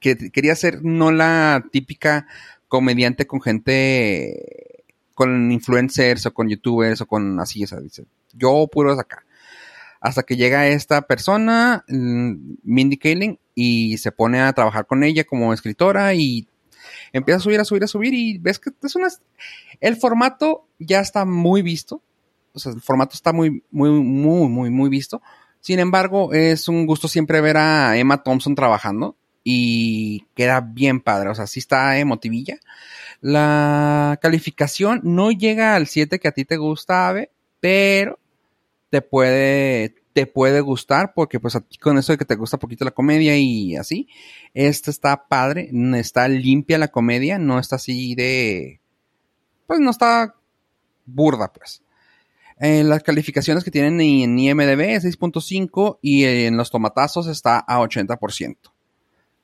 que quería ser no la típica comediante con gente con influencers o con youtubers o con así, o sea, dice, yo puros acá. Hasta que llega esta persona, mm, Mindy Kaling, y se pone a trabajar con ella como escritora y empieza a subir, a subir, a subir y ves que es una... El formato ya está muy visto, o sea, el formato está muy, muy, muy, muy, muy visto. Sin embargo, es un gusto siempre ver a Emma Thompson trabajando y queda bien padre, o sea, sí está emotivilla. La calificación no llega al 7 que a ti te gusta, Ave, pero te puede, te puede gustar porque pues a ti con eso de que te gusta poquito la comedia y así, esta está padre, está limpia la comedia, no está así de, pues no está burda pues. Eh, las calificaciones que tienen en IMDB es 6.5 y en los tomatazos está a 80%.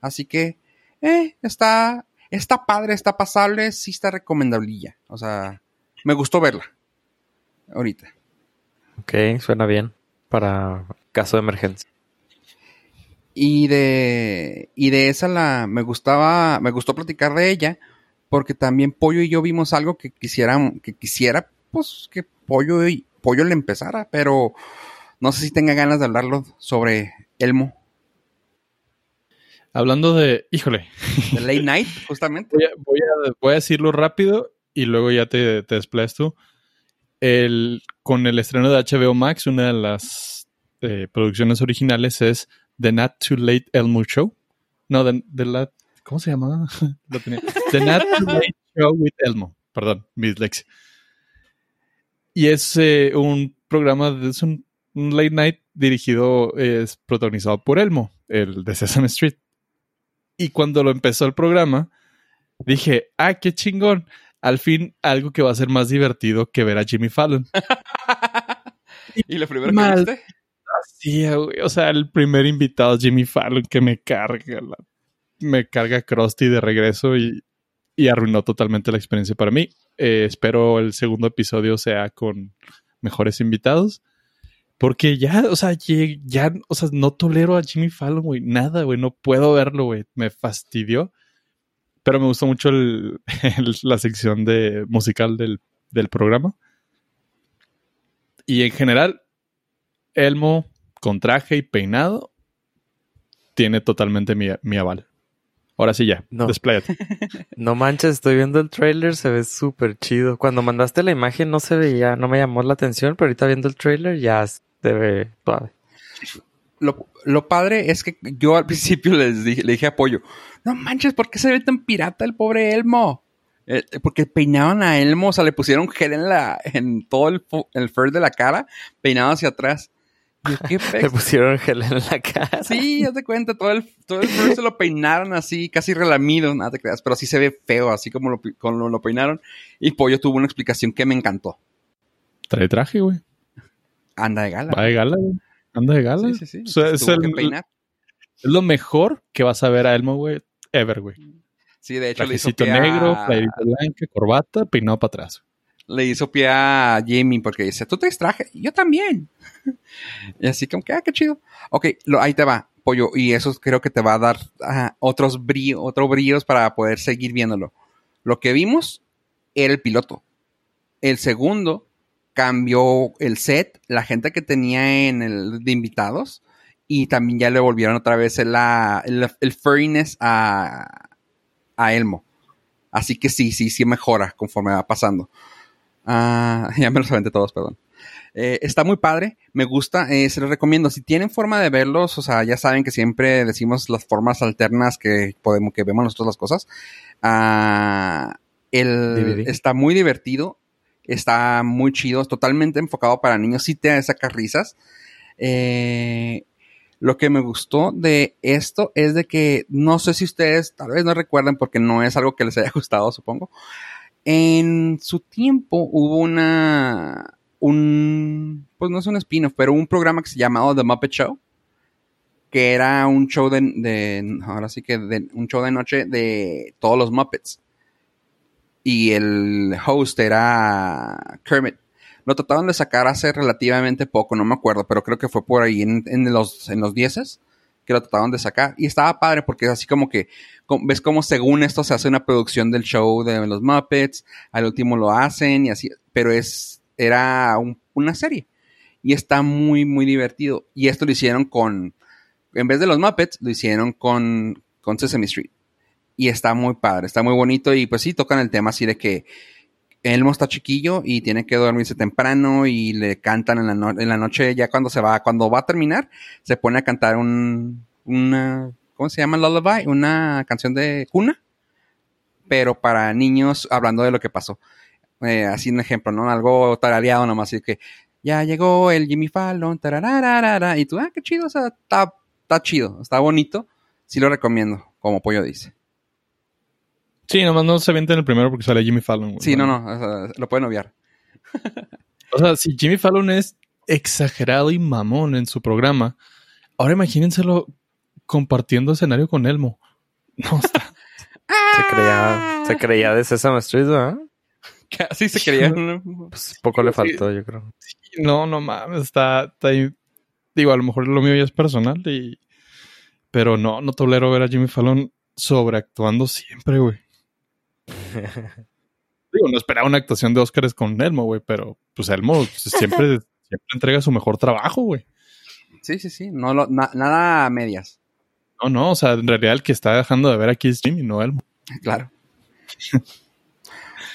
Así que, eh, está, está padre, está pasable, sí está recomendablilla. O sea, me gustó verla. Ahorita. Ok, suena bien. Para caso de emergencia. Y de, y de esa la, me gustaba, me gustó platicar de ella, porque también Pollo y yo vimos algo que quisiera, que quisiera, pues, que Pollo y, Pollo le empezara, pero no sé si tenga ganas de hablarlo sobre Elmo. Hablando de, híjole. De Late [LAUGHS] Night, justamente. Voy a, voy a, voy a decirlo rápido y luego ya te, te desplayas tú. El, con el estreno de HBO Max, una de las eh, producciones originales es The Not Too Late Elmo Show. No, The, the La- ¿Cómo se llamaba? [LAUGHS] The Not Too Late Show with Elmo. Perdón, mi dislexia. Y es eh, un programa, es un, un late night dirigido, es protagonizado por Elmo, el de Sesame Street. Y cuando lo empezó el programa, dije, ah, qué chingón. Al fin, algo que va a ser más divertido que ver a Jimmy Fallon. [LAUGHS] y lo primero Mal. que viste, Sí, güey. O sea, el primer invitado es Jimmy Fallon que me carga. la- me carga Krusty de regreso y, y arruinó totalmente la experiencia para mí. Eh, espero el segundo episodio sea con mejores invitados. Porque ya, o sea, ya, o sea, no tolero a Jimmy Fallon, güey. Nada, güey. No puedo verlo, güey. Me fastidió. Pero me gustó mucho el- [LAUGHS] el- la sección de musical del, del programa. Y en general, Elmo con traje y peinado tiene totalmente mi, mi aval. Ahora sí ya, No. despláyate. [LAUGHS] No manches, estoy viendo el trailer, se ve súper chido. Cuando mandaste la imagen no se veía, no me llamó la atención, pero ahorita viendo el trailer ya se ve suave. lo, lo padre es que yo al principio les dije, le dije a Pollo, no manches, ¿por qué se ve tan pirata el pobre Elmo? Eh, porque peinaban a Elmo, o sea, le pusieron gel en la, en todo el, el fur de la cara, peinado hacia atrás. ¿qué [LAUGHS] Le pusieron gel en la cara. Sí, ya te cuenta, todo el, todo el fur se lo peinaron así, casi relamido, nada te creas, pero sí se ve feo, así como lo, como lo peinaron. Y Pollo tuvo una explicación que me encantó. Trae traje, güey. Anda de gala. Va de gala, güey. Anda de gala. Sí, sí, sí. O sea, Entonces es, el- es lo mejor que vas a ver a Elmo, güey, ever, güey. Sí, de hecho le hizo pie a- negro, playerita blanca, corbata, peinado para atrás. le hizo pie a Jimmy porque dice, tú te traje, yo también. [LAUGHS] y así como que, ah, qué chido. Ok, lo, ahí te va, pollo, y eso creo que te va a dar ah, otros brillos, otros brillos para poder seguir viéndolo. Lo que vimos era el piloto. El segundo cambió el set, la gente que tenía en el de invitados, y también ya le volvieron otra vez el, el, el furriness a, a Elmo. Así que sí, sí, sí mejora conforme va pasando. Ah, [LAUGHS] ya me los aventé todos, perdón. Eh, está muy padre, me gusta, eh, se los recomiendo. Si tienen forma de verlos, o sea, ya saben que siempre decimos las formas alternas que podemos, que vemos nosotros las cosas. Ah, el, DVD. está muy divertido, está muy chido, totalmente enfocado para niños, sí te saca risas. Eh, lo que me gustó de esto es de que no sé si ustedes tal vez no recuerdan porque no es algo que les haya [LAUGHS] gustado, supongo. En su tiempo hubo una un pues no es un spin-off, pero un programa que se llamaba The Muppet Show, que era un show de, de ahora sí que de, un show de noche de todos los Muppets. Y el host era Kermit. Lo trataron de sacar hace relativamente poco, no me acuerdo, pero creo que fue por ahí en, los en los dieces que lo trataron de sacar. Y estaba padre porque es así como que ves como según esto se hace una producción del show de los Muppets, al último lo hacen y así, pero es era un- una serie y está muy muy divertido. Y esto lo hicieron con en vez de los Muppets lo hicieron con con Sesame Street. Y está muy padre, está muy bonito y pues sí tocan el tema así de que Elmo está chiquillo y tiene que dormirse temprano y le cantan en la, en la noche ya cuando se va, cuando va a terminar, se pone a cantar un, una, ¿cómo se llama? Lullaby, una canción de cuna, pero para niños hablando de lo que pasó. Eh, así un ejemplo, ¿no? Algo tarareado nomás, así que ya llegó el Jimmy Fallon, y tú, ah, qué chido, o sea, está chido, está bonito, sí lo recomiendo, como Pollo dice. Sí, nomás no se avienten el primero porque sale Jimmy Fallon. güey. Sí, no, no, o sea, lo pueden obviar. [LAUGHS] O sea, si Jimmy Fallon es exagerado y mamón en su programa, ahora imagínenselo compartiendo escenario con Elmo. No, [LAUGHS] está. Se creía, se creía de Sesame Street, ¿verdad? Casi se creían. Pues poco le faltó, yo creo. No, no mames, está, está ahí. Digo, a lo mejor lo mío ya es personal y... Pero no, no tolero ver a Jimmy Fallon sobreactuando siempre, güey. Digo, no esperaba una actuación de Óscares con Elmo, güey, pero pues Elmo siempre, [LAUGHS] siempre entrega su mejor trabajo, güey. Sí, sí, sí. No lo- na- nada a medias. No, no, o sea, en realidad el que está dejando de ver aquí es Jimmy, no Elmo. Claro.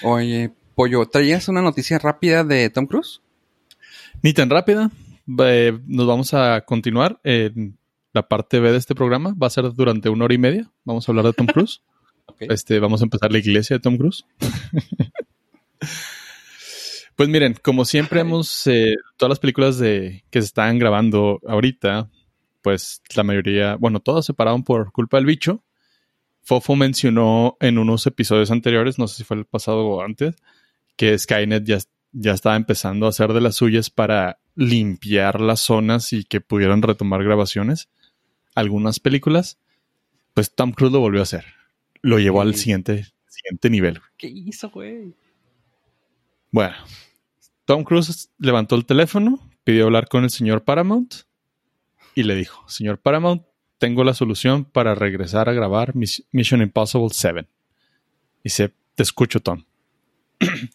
Oye, Pollo, ¿traías una noticia rápida de Tom Cruise? Ni tan rápida. Eh, nos vamos a continuar en la parte B de este programa. Va a ser durante una hora y media. Vamos a hablar de Tom Cruise. [LAUGHS] Este, vamos a empezar la iglesia de Tom Cruise. [LAUGHS] pues miren, como siempre hemos, eh, todas las películas de que se están grabando ahorita, pues la mayoría, bueno, todas se pararon por culpa del bicho. Fofo mencionó en unos episodios anteriores, no sé si fue el pasado o antes, que Skynet ya, ya estaba empezando a hacer de las suyas para limpiar las zonas y que pudieran retomar grabaciones. Algunas películas, pues Tom Cruise lo volvió a hacer. Lo llevó al siguiente, siguiente nivel. ¿Qué hizo, güey? Bueno, Tom Cruise levantó el teléfono, pidió hablar con el señor Paramount y le dijo, señor Paramount, tengo la solución para regresar a grabar Miss- Mission Impossible 7. Dice, te escucho, Tom.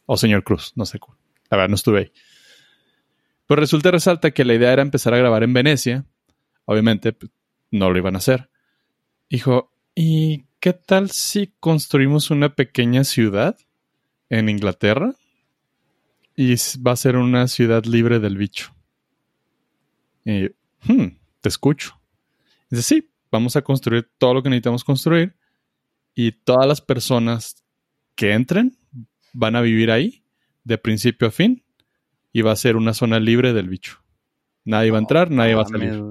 o [CLEARS THROAT] señor Cruz, no sé. La verdad, no estuve ahí. Pues resulta y resalta que la idea era empezar a grabar en Venecia. Obviamente, pues, no lo iban a hacer. Dijo, ¿y qué tal si construimos una pequeña ciudad en Inglaterra? Y va a ser una ciudad libre del bicho. Y yo, "Hmm, te escucho. Dice, sí, vamos a construir todo lo que necesitamos construir y todas las personas que entren van a vivir ahí de principio a fin y va a ser una zona libre del bicho. Nadie va a entrar, nadie va a salir.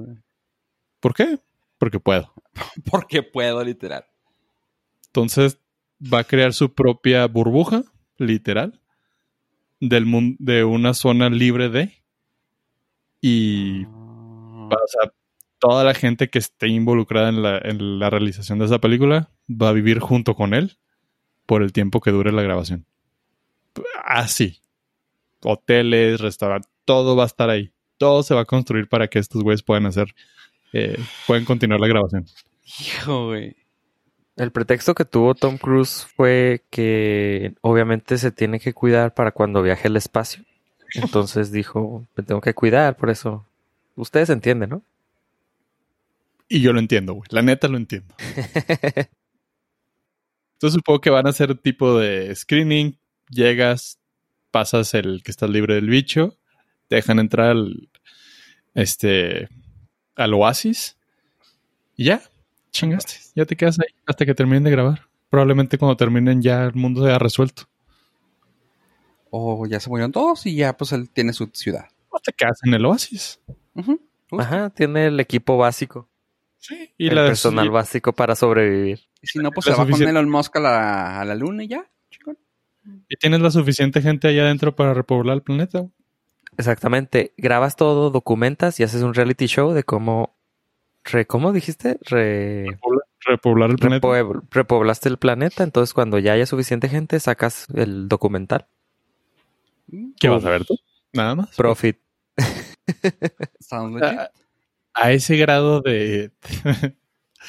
¿Por qué? Porque puedo. [LAUGHS] Porque puedo, literal. Entonces va a crear su propia burbuja, literal, del mundo, de una zona libre de. Y Ah, va- o sea, toda la gente que esté involucrada en la, en la realización de esa película va a vivir junto con él por el tiempo que dure la grabación. Así. Hoteles, restaurantes, todo va a estar ahí. Todo se va a construir para que estos güeyes puedan hacer, eh, pueden continuar la grabación. Hijo, güey. El pretexto que tuvo Tom Cruise fue que obviamente se tiene que cuidar para cuando viaje al espacio. Entonces dijo, me tengo que cuidar, por eso. Ustedes entienden, ¿no? Y yo lo entiendo, güey. La neta lo entiendo. Entonces supongo que van a hacer tipo de screening. Llegas, pasas el que estás libre del bicho, te dejan entrar al, este, al oasis y ya, chingaste. Ya te quedas ahí hasta que terminen de grabar. Probablemente cuando terminen ya el mundo se haya resuelto. O ya se murieron todos y ya pues él tiene su ciudad. O te quedas en el oasis. Ajá, tiene el equipo básico. Sí. Y el la personal y- básico para sobrevivir. Y si no, pues La se va con Elon Musk a la, a la luna y ya, chingón. y tienes la suficiente gente allá adentro para repoblar el planeta. Exactamente. Grabas todo, documentas y haces un reality show de cómo... Re, ¿Cómo dijiste? Re, Repoblar, repoblar el planeta. repoblaste el planeta. Entonces cuando ya haya suficiente gente, sacas el documental. ¿Qué vas a ver tú? Nada más. Profit. Sounds legit. a, a ese grado de, [LAUGHS]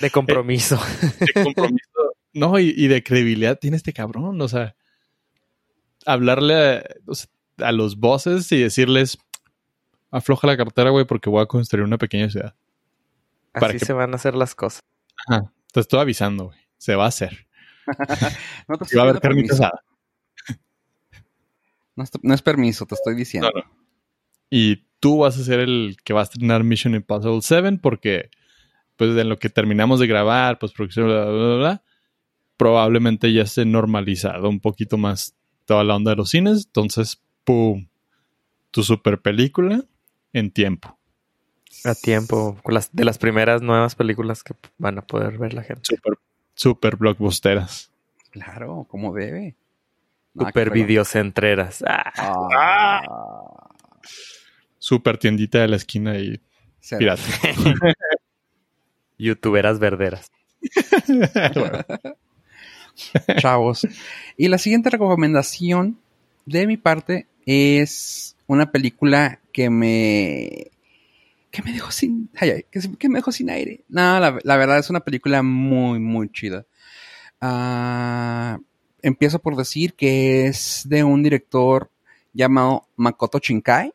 De compromiso. [LAUGHS] de compromiso, no, y, y de credibilidad tiene este cabrón, o sea, hablarle a, o sea, a los bosses y decirles, afloja la cartera, güey, porque voy a construir una pequeña ciudad. Para Así que- se van a hacer las cosas. Ajá, te estoy avisando, güey, se va a hacer. [LAUGHS] no te va a haber carnita asada. No es, no es permiso, te estoy diciendo. No, no. Y tú vas a ser el que va a estrenar Mission Impossible 7 porque, pues, en lo que terminamos de grabar, pues, producción, bla, bla, bla, bla, probablemente ya esté normalizado un poquito más toda la onda de los cines. Entonces, ¡pum! Tu super película en tiempo. A tiempo. las- de las primeras nuevas películas que van a poder ver la gente. Super, super blockbusteras. Claro, como debe. Nada Super videocentreras. Ah, Ah, Super tiendita de la esquina y cero. pirata. [LAUGHS] youtuberas verderas. Bueno, [LAUGHS] chavos. Y la siguiente recomendación de mi parte es una película que me ¿qué me dejó sin, ay, ay, ¿qué, qué me dejó sin aire? No, la, verdad es una película muy, muy chida. Ah, empiezo por decir que es de un director llamado Makoto Shinkai,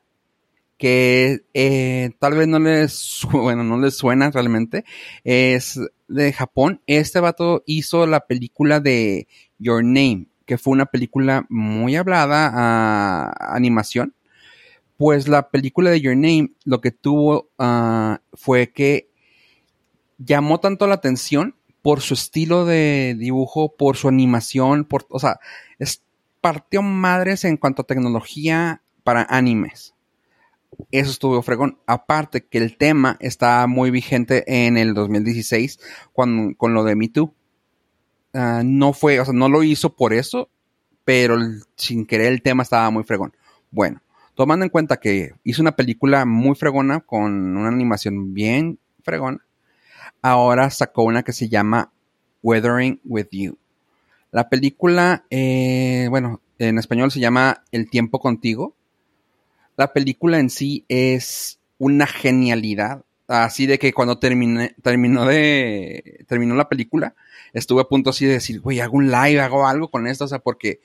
que eh, tal vez no les, [LAUGHS] bueno, no les suena realmente, es de Japón. Este vato hizo la película de Your Name, que fue una película muy hablada a animación. Pues la película de Your Name lo que tuvo ah, fue que llamó tanto la atención por su estilo de dibujo, por su animación, por, o sea, partió madres en cuanto a tecnología para animes. Eso estuvo fregón. Aparte que el tema está muy vigente en el 2016 con, con lo de Me Too. Ah, no fue, o sea, no lo hizo por eso, pero sin querer el tema estaba muy fregón. Bueno, tomando en cuenta que hizo una película muy fregona con una animación bien fregona, ahora sacó una que se llama Weathering with You. La película, eh, bueno, en español se llama El tiempo contigo. La película en sí es una genialidad. Así de que cuando terminé, terminó de, terminó la película, estuve a punto así de decir, güey, hago un live, hago algo con esto, o sea, porque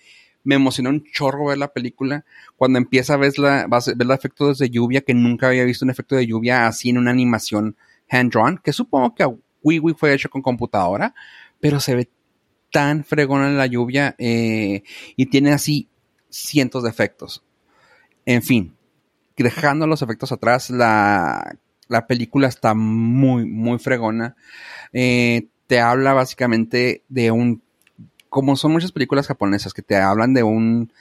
me emocionó un chorro ver la película. Cuando empieza a ver la, vas a ver los efectos de lluvia, que nunca había visto un efecto de lluvia así en una animación hand-drawn, que supongo que a WiiWi fue hecho con computadora, pero se ve tan fregona la lluvia eh, y tiene así cientos de efectos. En fin, dejando los efectos atrás, la, la película está muy, muy fregona. Eh, te habla básicamente de un, como son muchas películas japonesas que te hablan de un,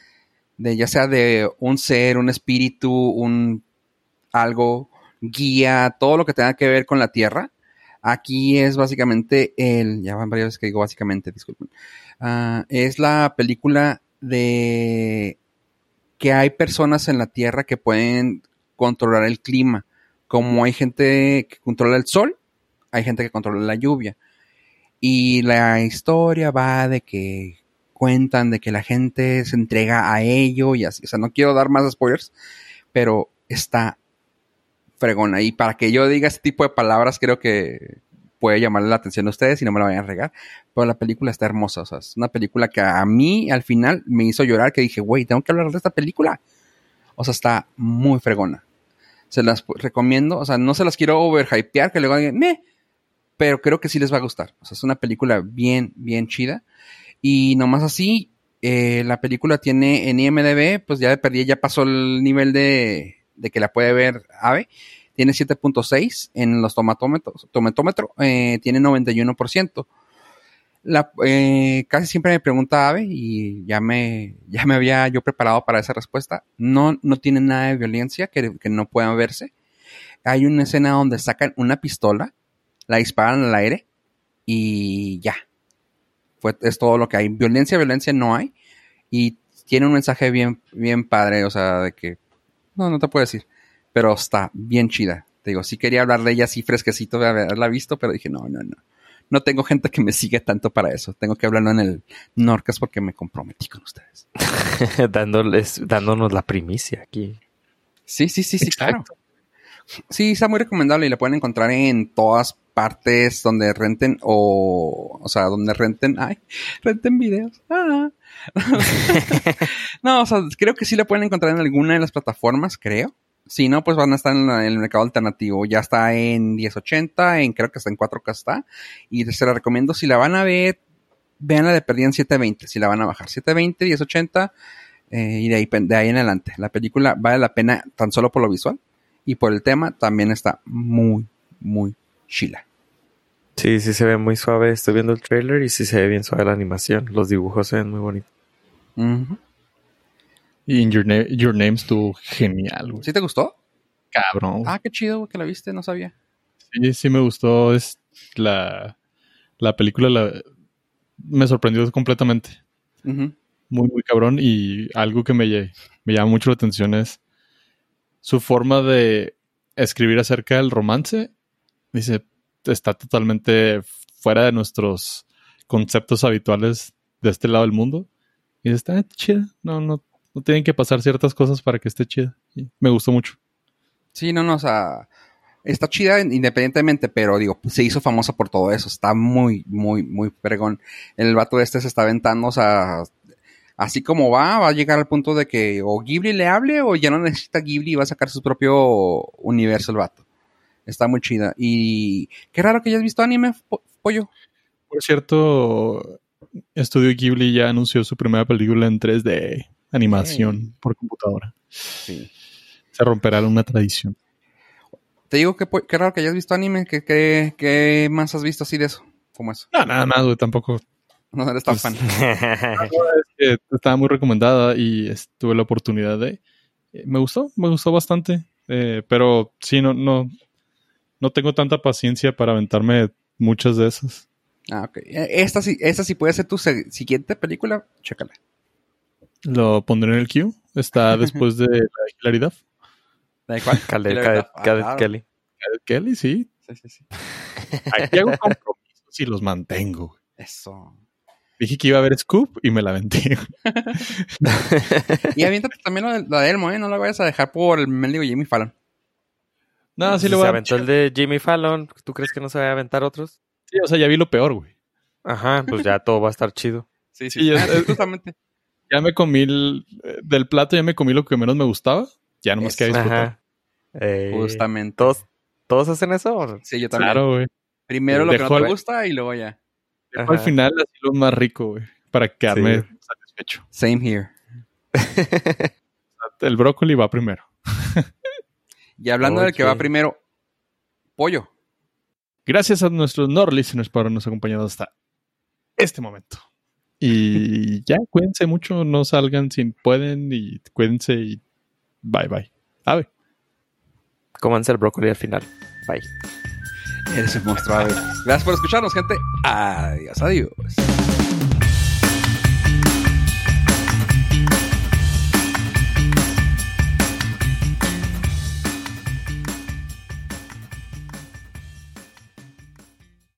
de ya sea de un ser, un espíritu, un algo, guía, todo lo que tenga que ver con la tierra. Aquí es básicamente el, ya van varias veces que digo básicamente, disculpen. Ah, es la película de que hay personas en la tierra que pueden controlar el clima. Como hay gente que controla el sol, hay gente que controla la lluvia. Y la historia va de que cuentan de que la gente se entrega a ello y así. O sea, no quiero dar más spoilers, pero está fregona. Y para que yo diga este tipo de palabras, creo que puede llamarle la atención a ustedes y no me la vayan a regar. Pero la película está hermosa. O sea, es una película que a mí al final me hizo llorar, que dije, güey, tengo que hablar de esta película. O sea, está muy fregona. Se las recomiendo. O sea, no se las quiero overhypear, que luego digan, meh. Pero creo que sí les va a gustar. O sea, es una película bien, bien chida. Y nomás así, eh, la película tiene en IMDB, pues ya de perdí, ya pasó el nivel de, de que la puede ver Ave. Tiene 7.6 en los tomatómetros, tomatómetro, eh, tiene 91%. La, eh, casi siempre me pregunta Ave y ya me, ya me había yo preparado para esa respuesta. No, no tiene nada de violencia que, que no pueda verse. Hay una escena donde sacan una pistola, la disparan al aire y ya. Fue, es todo lo que hay. Violencia, violencia no hay. Y tiene un mensaje bien, bien padre, o sea, de que, no, no te puedo decir, pero está bien chida. Te digo, sí quería hablar de ella así fresquecito de haberla visto, pero dije, no, no, no. No tengo gente que me sigue tanto para eso. Tengo que hablarlo en el Norcas porque me comprometí con ustedes. [LAUGHS] Dándoles, dándonos la primicia aquí. Sí, sí, sí, sí, claro. Sí, está muy recomendable y la pueden encontrar en todas partes donde renten o, o sea, donde renten, ay, [LAUGHS] renten videos. Ah. [LAUGHS] no, o sea, creo que sí la pueden encontrar en alguna de las plataformas, creo. Si no, pues van a estar en, el mercado alternativo. Ya está en 1080, en creo que está en 4K está. Y se la recomiendo, si la van a ver, veanla de perdida en 720, si la van a bajar. 720, 1080 eh, y de ahí, de ahí en adelante. La película vale la pena tan solo por lo visual y por el tema también está muy, muy chila. Sí, sí se ve muy suave. Estoy viendo el trailer y sí se ve bien suave la animación. Los dibujos se ven muy bonitos. Ujú. Y in your, Na- your Name estuvo genial, güey. ¿Sí te gustó? Cabrón. Ah, qué chido güey, que la viste, no sabía. Sí, sí me gustó. Es la, la película la- me sorprendió completamente. Ujú. Muy, muy cabrón. Y algo que me, me llama mucho la atención es su forma de escribir acerca del romance. Dice, está totalmente fuera de nuestros conceptos habituales de este lado del mundo. Y está chida. No, no, no tienen que pasar ciertas cosas para que esté chida. Y me gustó mucho. Sí, no, no, o sea, está chida independientemente, pero digo, se hizo famosa por todo eso. Está muy, muy, muy pregón. El vato este se está aventando, así como va, va a llegar al punto de que o Ghibli le hable o ya no necesita Ghibli y va a sacar su propio universo el vato. Está muy chida. Y qué raro que hayas visto anime, po- pollo. Por cierto, Estudio Ghibli ya anunció su primera película en 3D, animación por computadora. Sí. Se romperá una tradición. Te digo que po- qué raro que hayas visto anime. ¿Qué, más has visto así de eso? Como eso. No, nada más, güey, tampoco. No eres tan Pues- [LAUGHS] fan. Eh, estaba muy recomendada y es- tuve la oportunidad de. eh, me gustó, me gustó bastante. eh, pero sí, no, no, no tengo tanta paciencia para aventarme muchas de esas. Ah, ok. Eh, Esta sí, esta sí puede ser tu siguiente película. Chécala. Lo pondré en el queue. Está [LAUGHS] después de la hilaridad. ¿De cuál? Ah. Kelly. Kelly, sí. Sí, sí, sí. Aquí hago compromisos y los mantengo. Eso. Dije que iba a haber Scoop y me la aventé. [LAUGHS] Y aviéntate también lo de, lo de Elmo, ¿eh? No la vayas a dejar por el mendigo Jimmy Fallon. No, sí Si le voy se a aventó el de Jimmy Fallon, ¿tú crees que no se va a aventar otros? Sí, o sea, ya vi lo peor, güey. Ajá, pues ya todo va a estar chido. Sí, Sí, es- Ah, justamente. Ya me comí el, eh, del plato, ya me comí lo que menos me gustaba. Ya nomás queda disfrutar. Ajá. Eh, Justamente. ¿todos, ¿Todos hacen eso? Sí, yo también. Claro, güey. Primero lo que no te la- gusta y luego ya. Al final así lo más rico, güey. Para quedarme Sí. satisfecho. Same here. [LAUGHS] El brócoli va primero. [LAUGHS] Y hablando del que va primero, pollo. Gracias a nuestros Nord listeners por habernos acompañado hasta este momento. Y [LAUGHS] ya, cuídense mucho, no salgan si pueden y cuídense y bye bye. Ave. Cómanse el brócoli al final. Bye. Eres un monstruo. Gracias por escucharnos, gente. Adiós, adiós.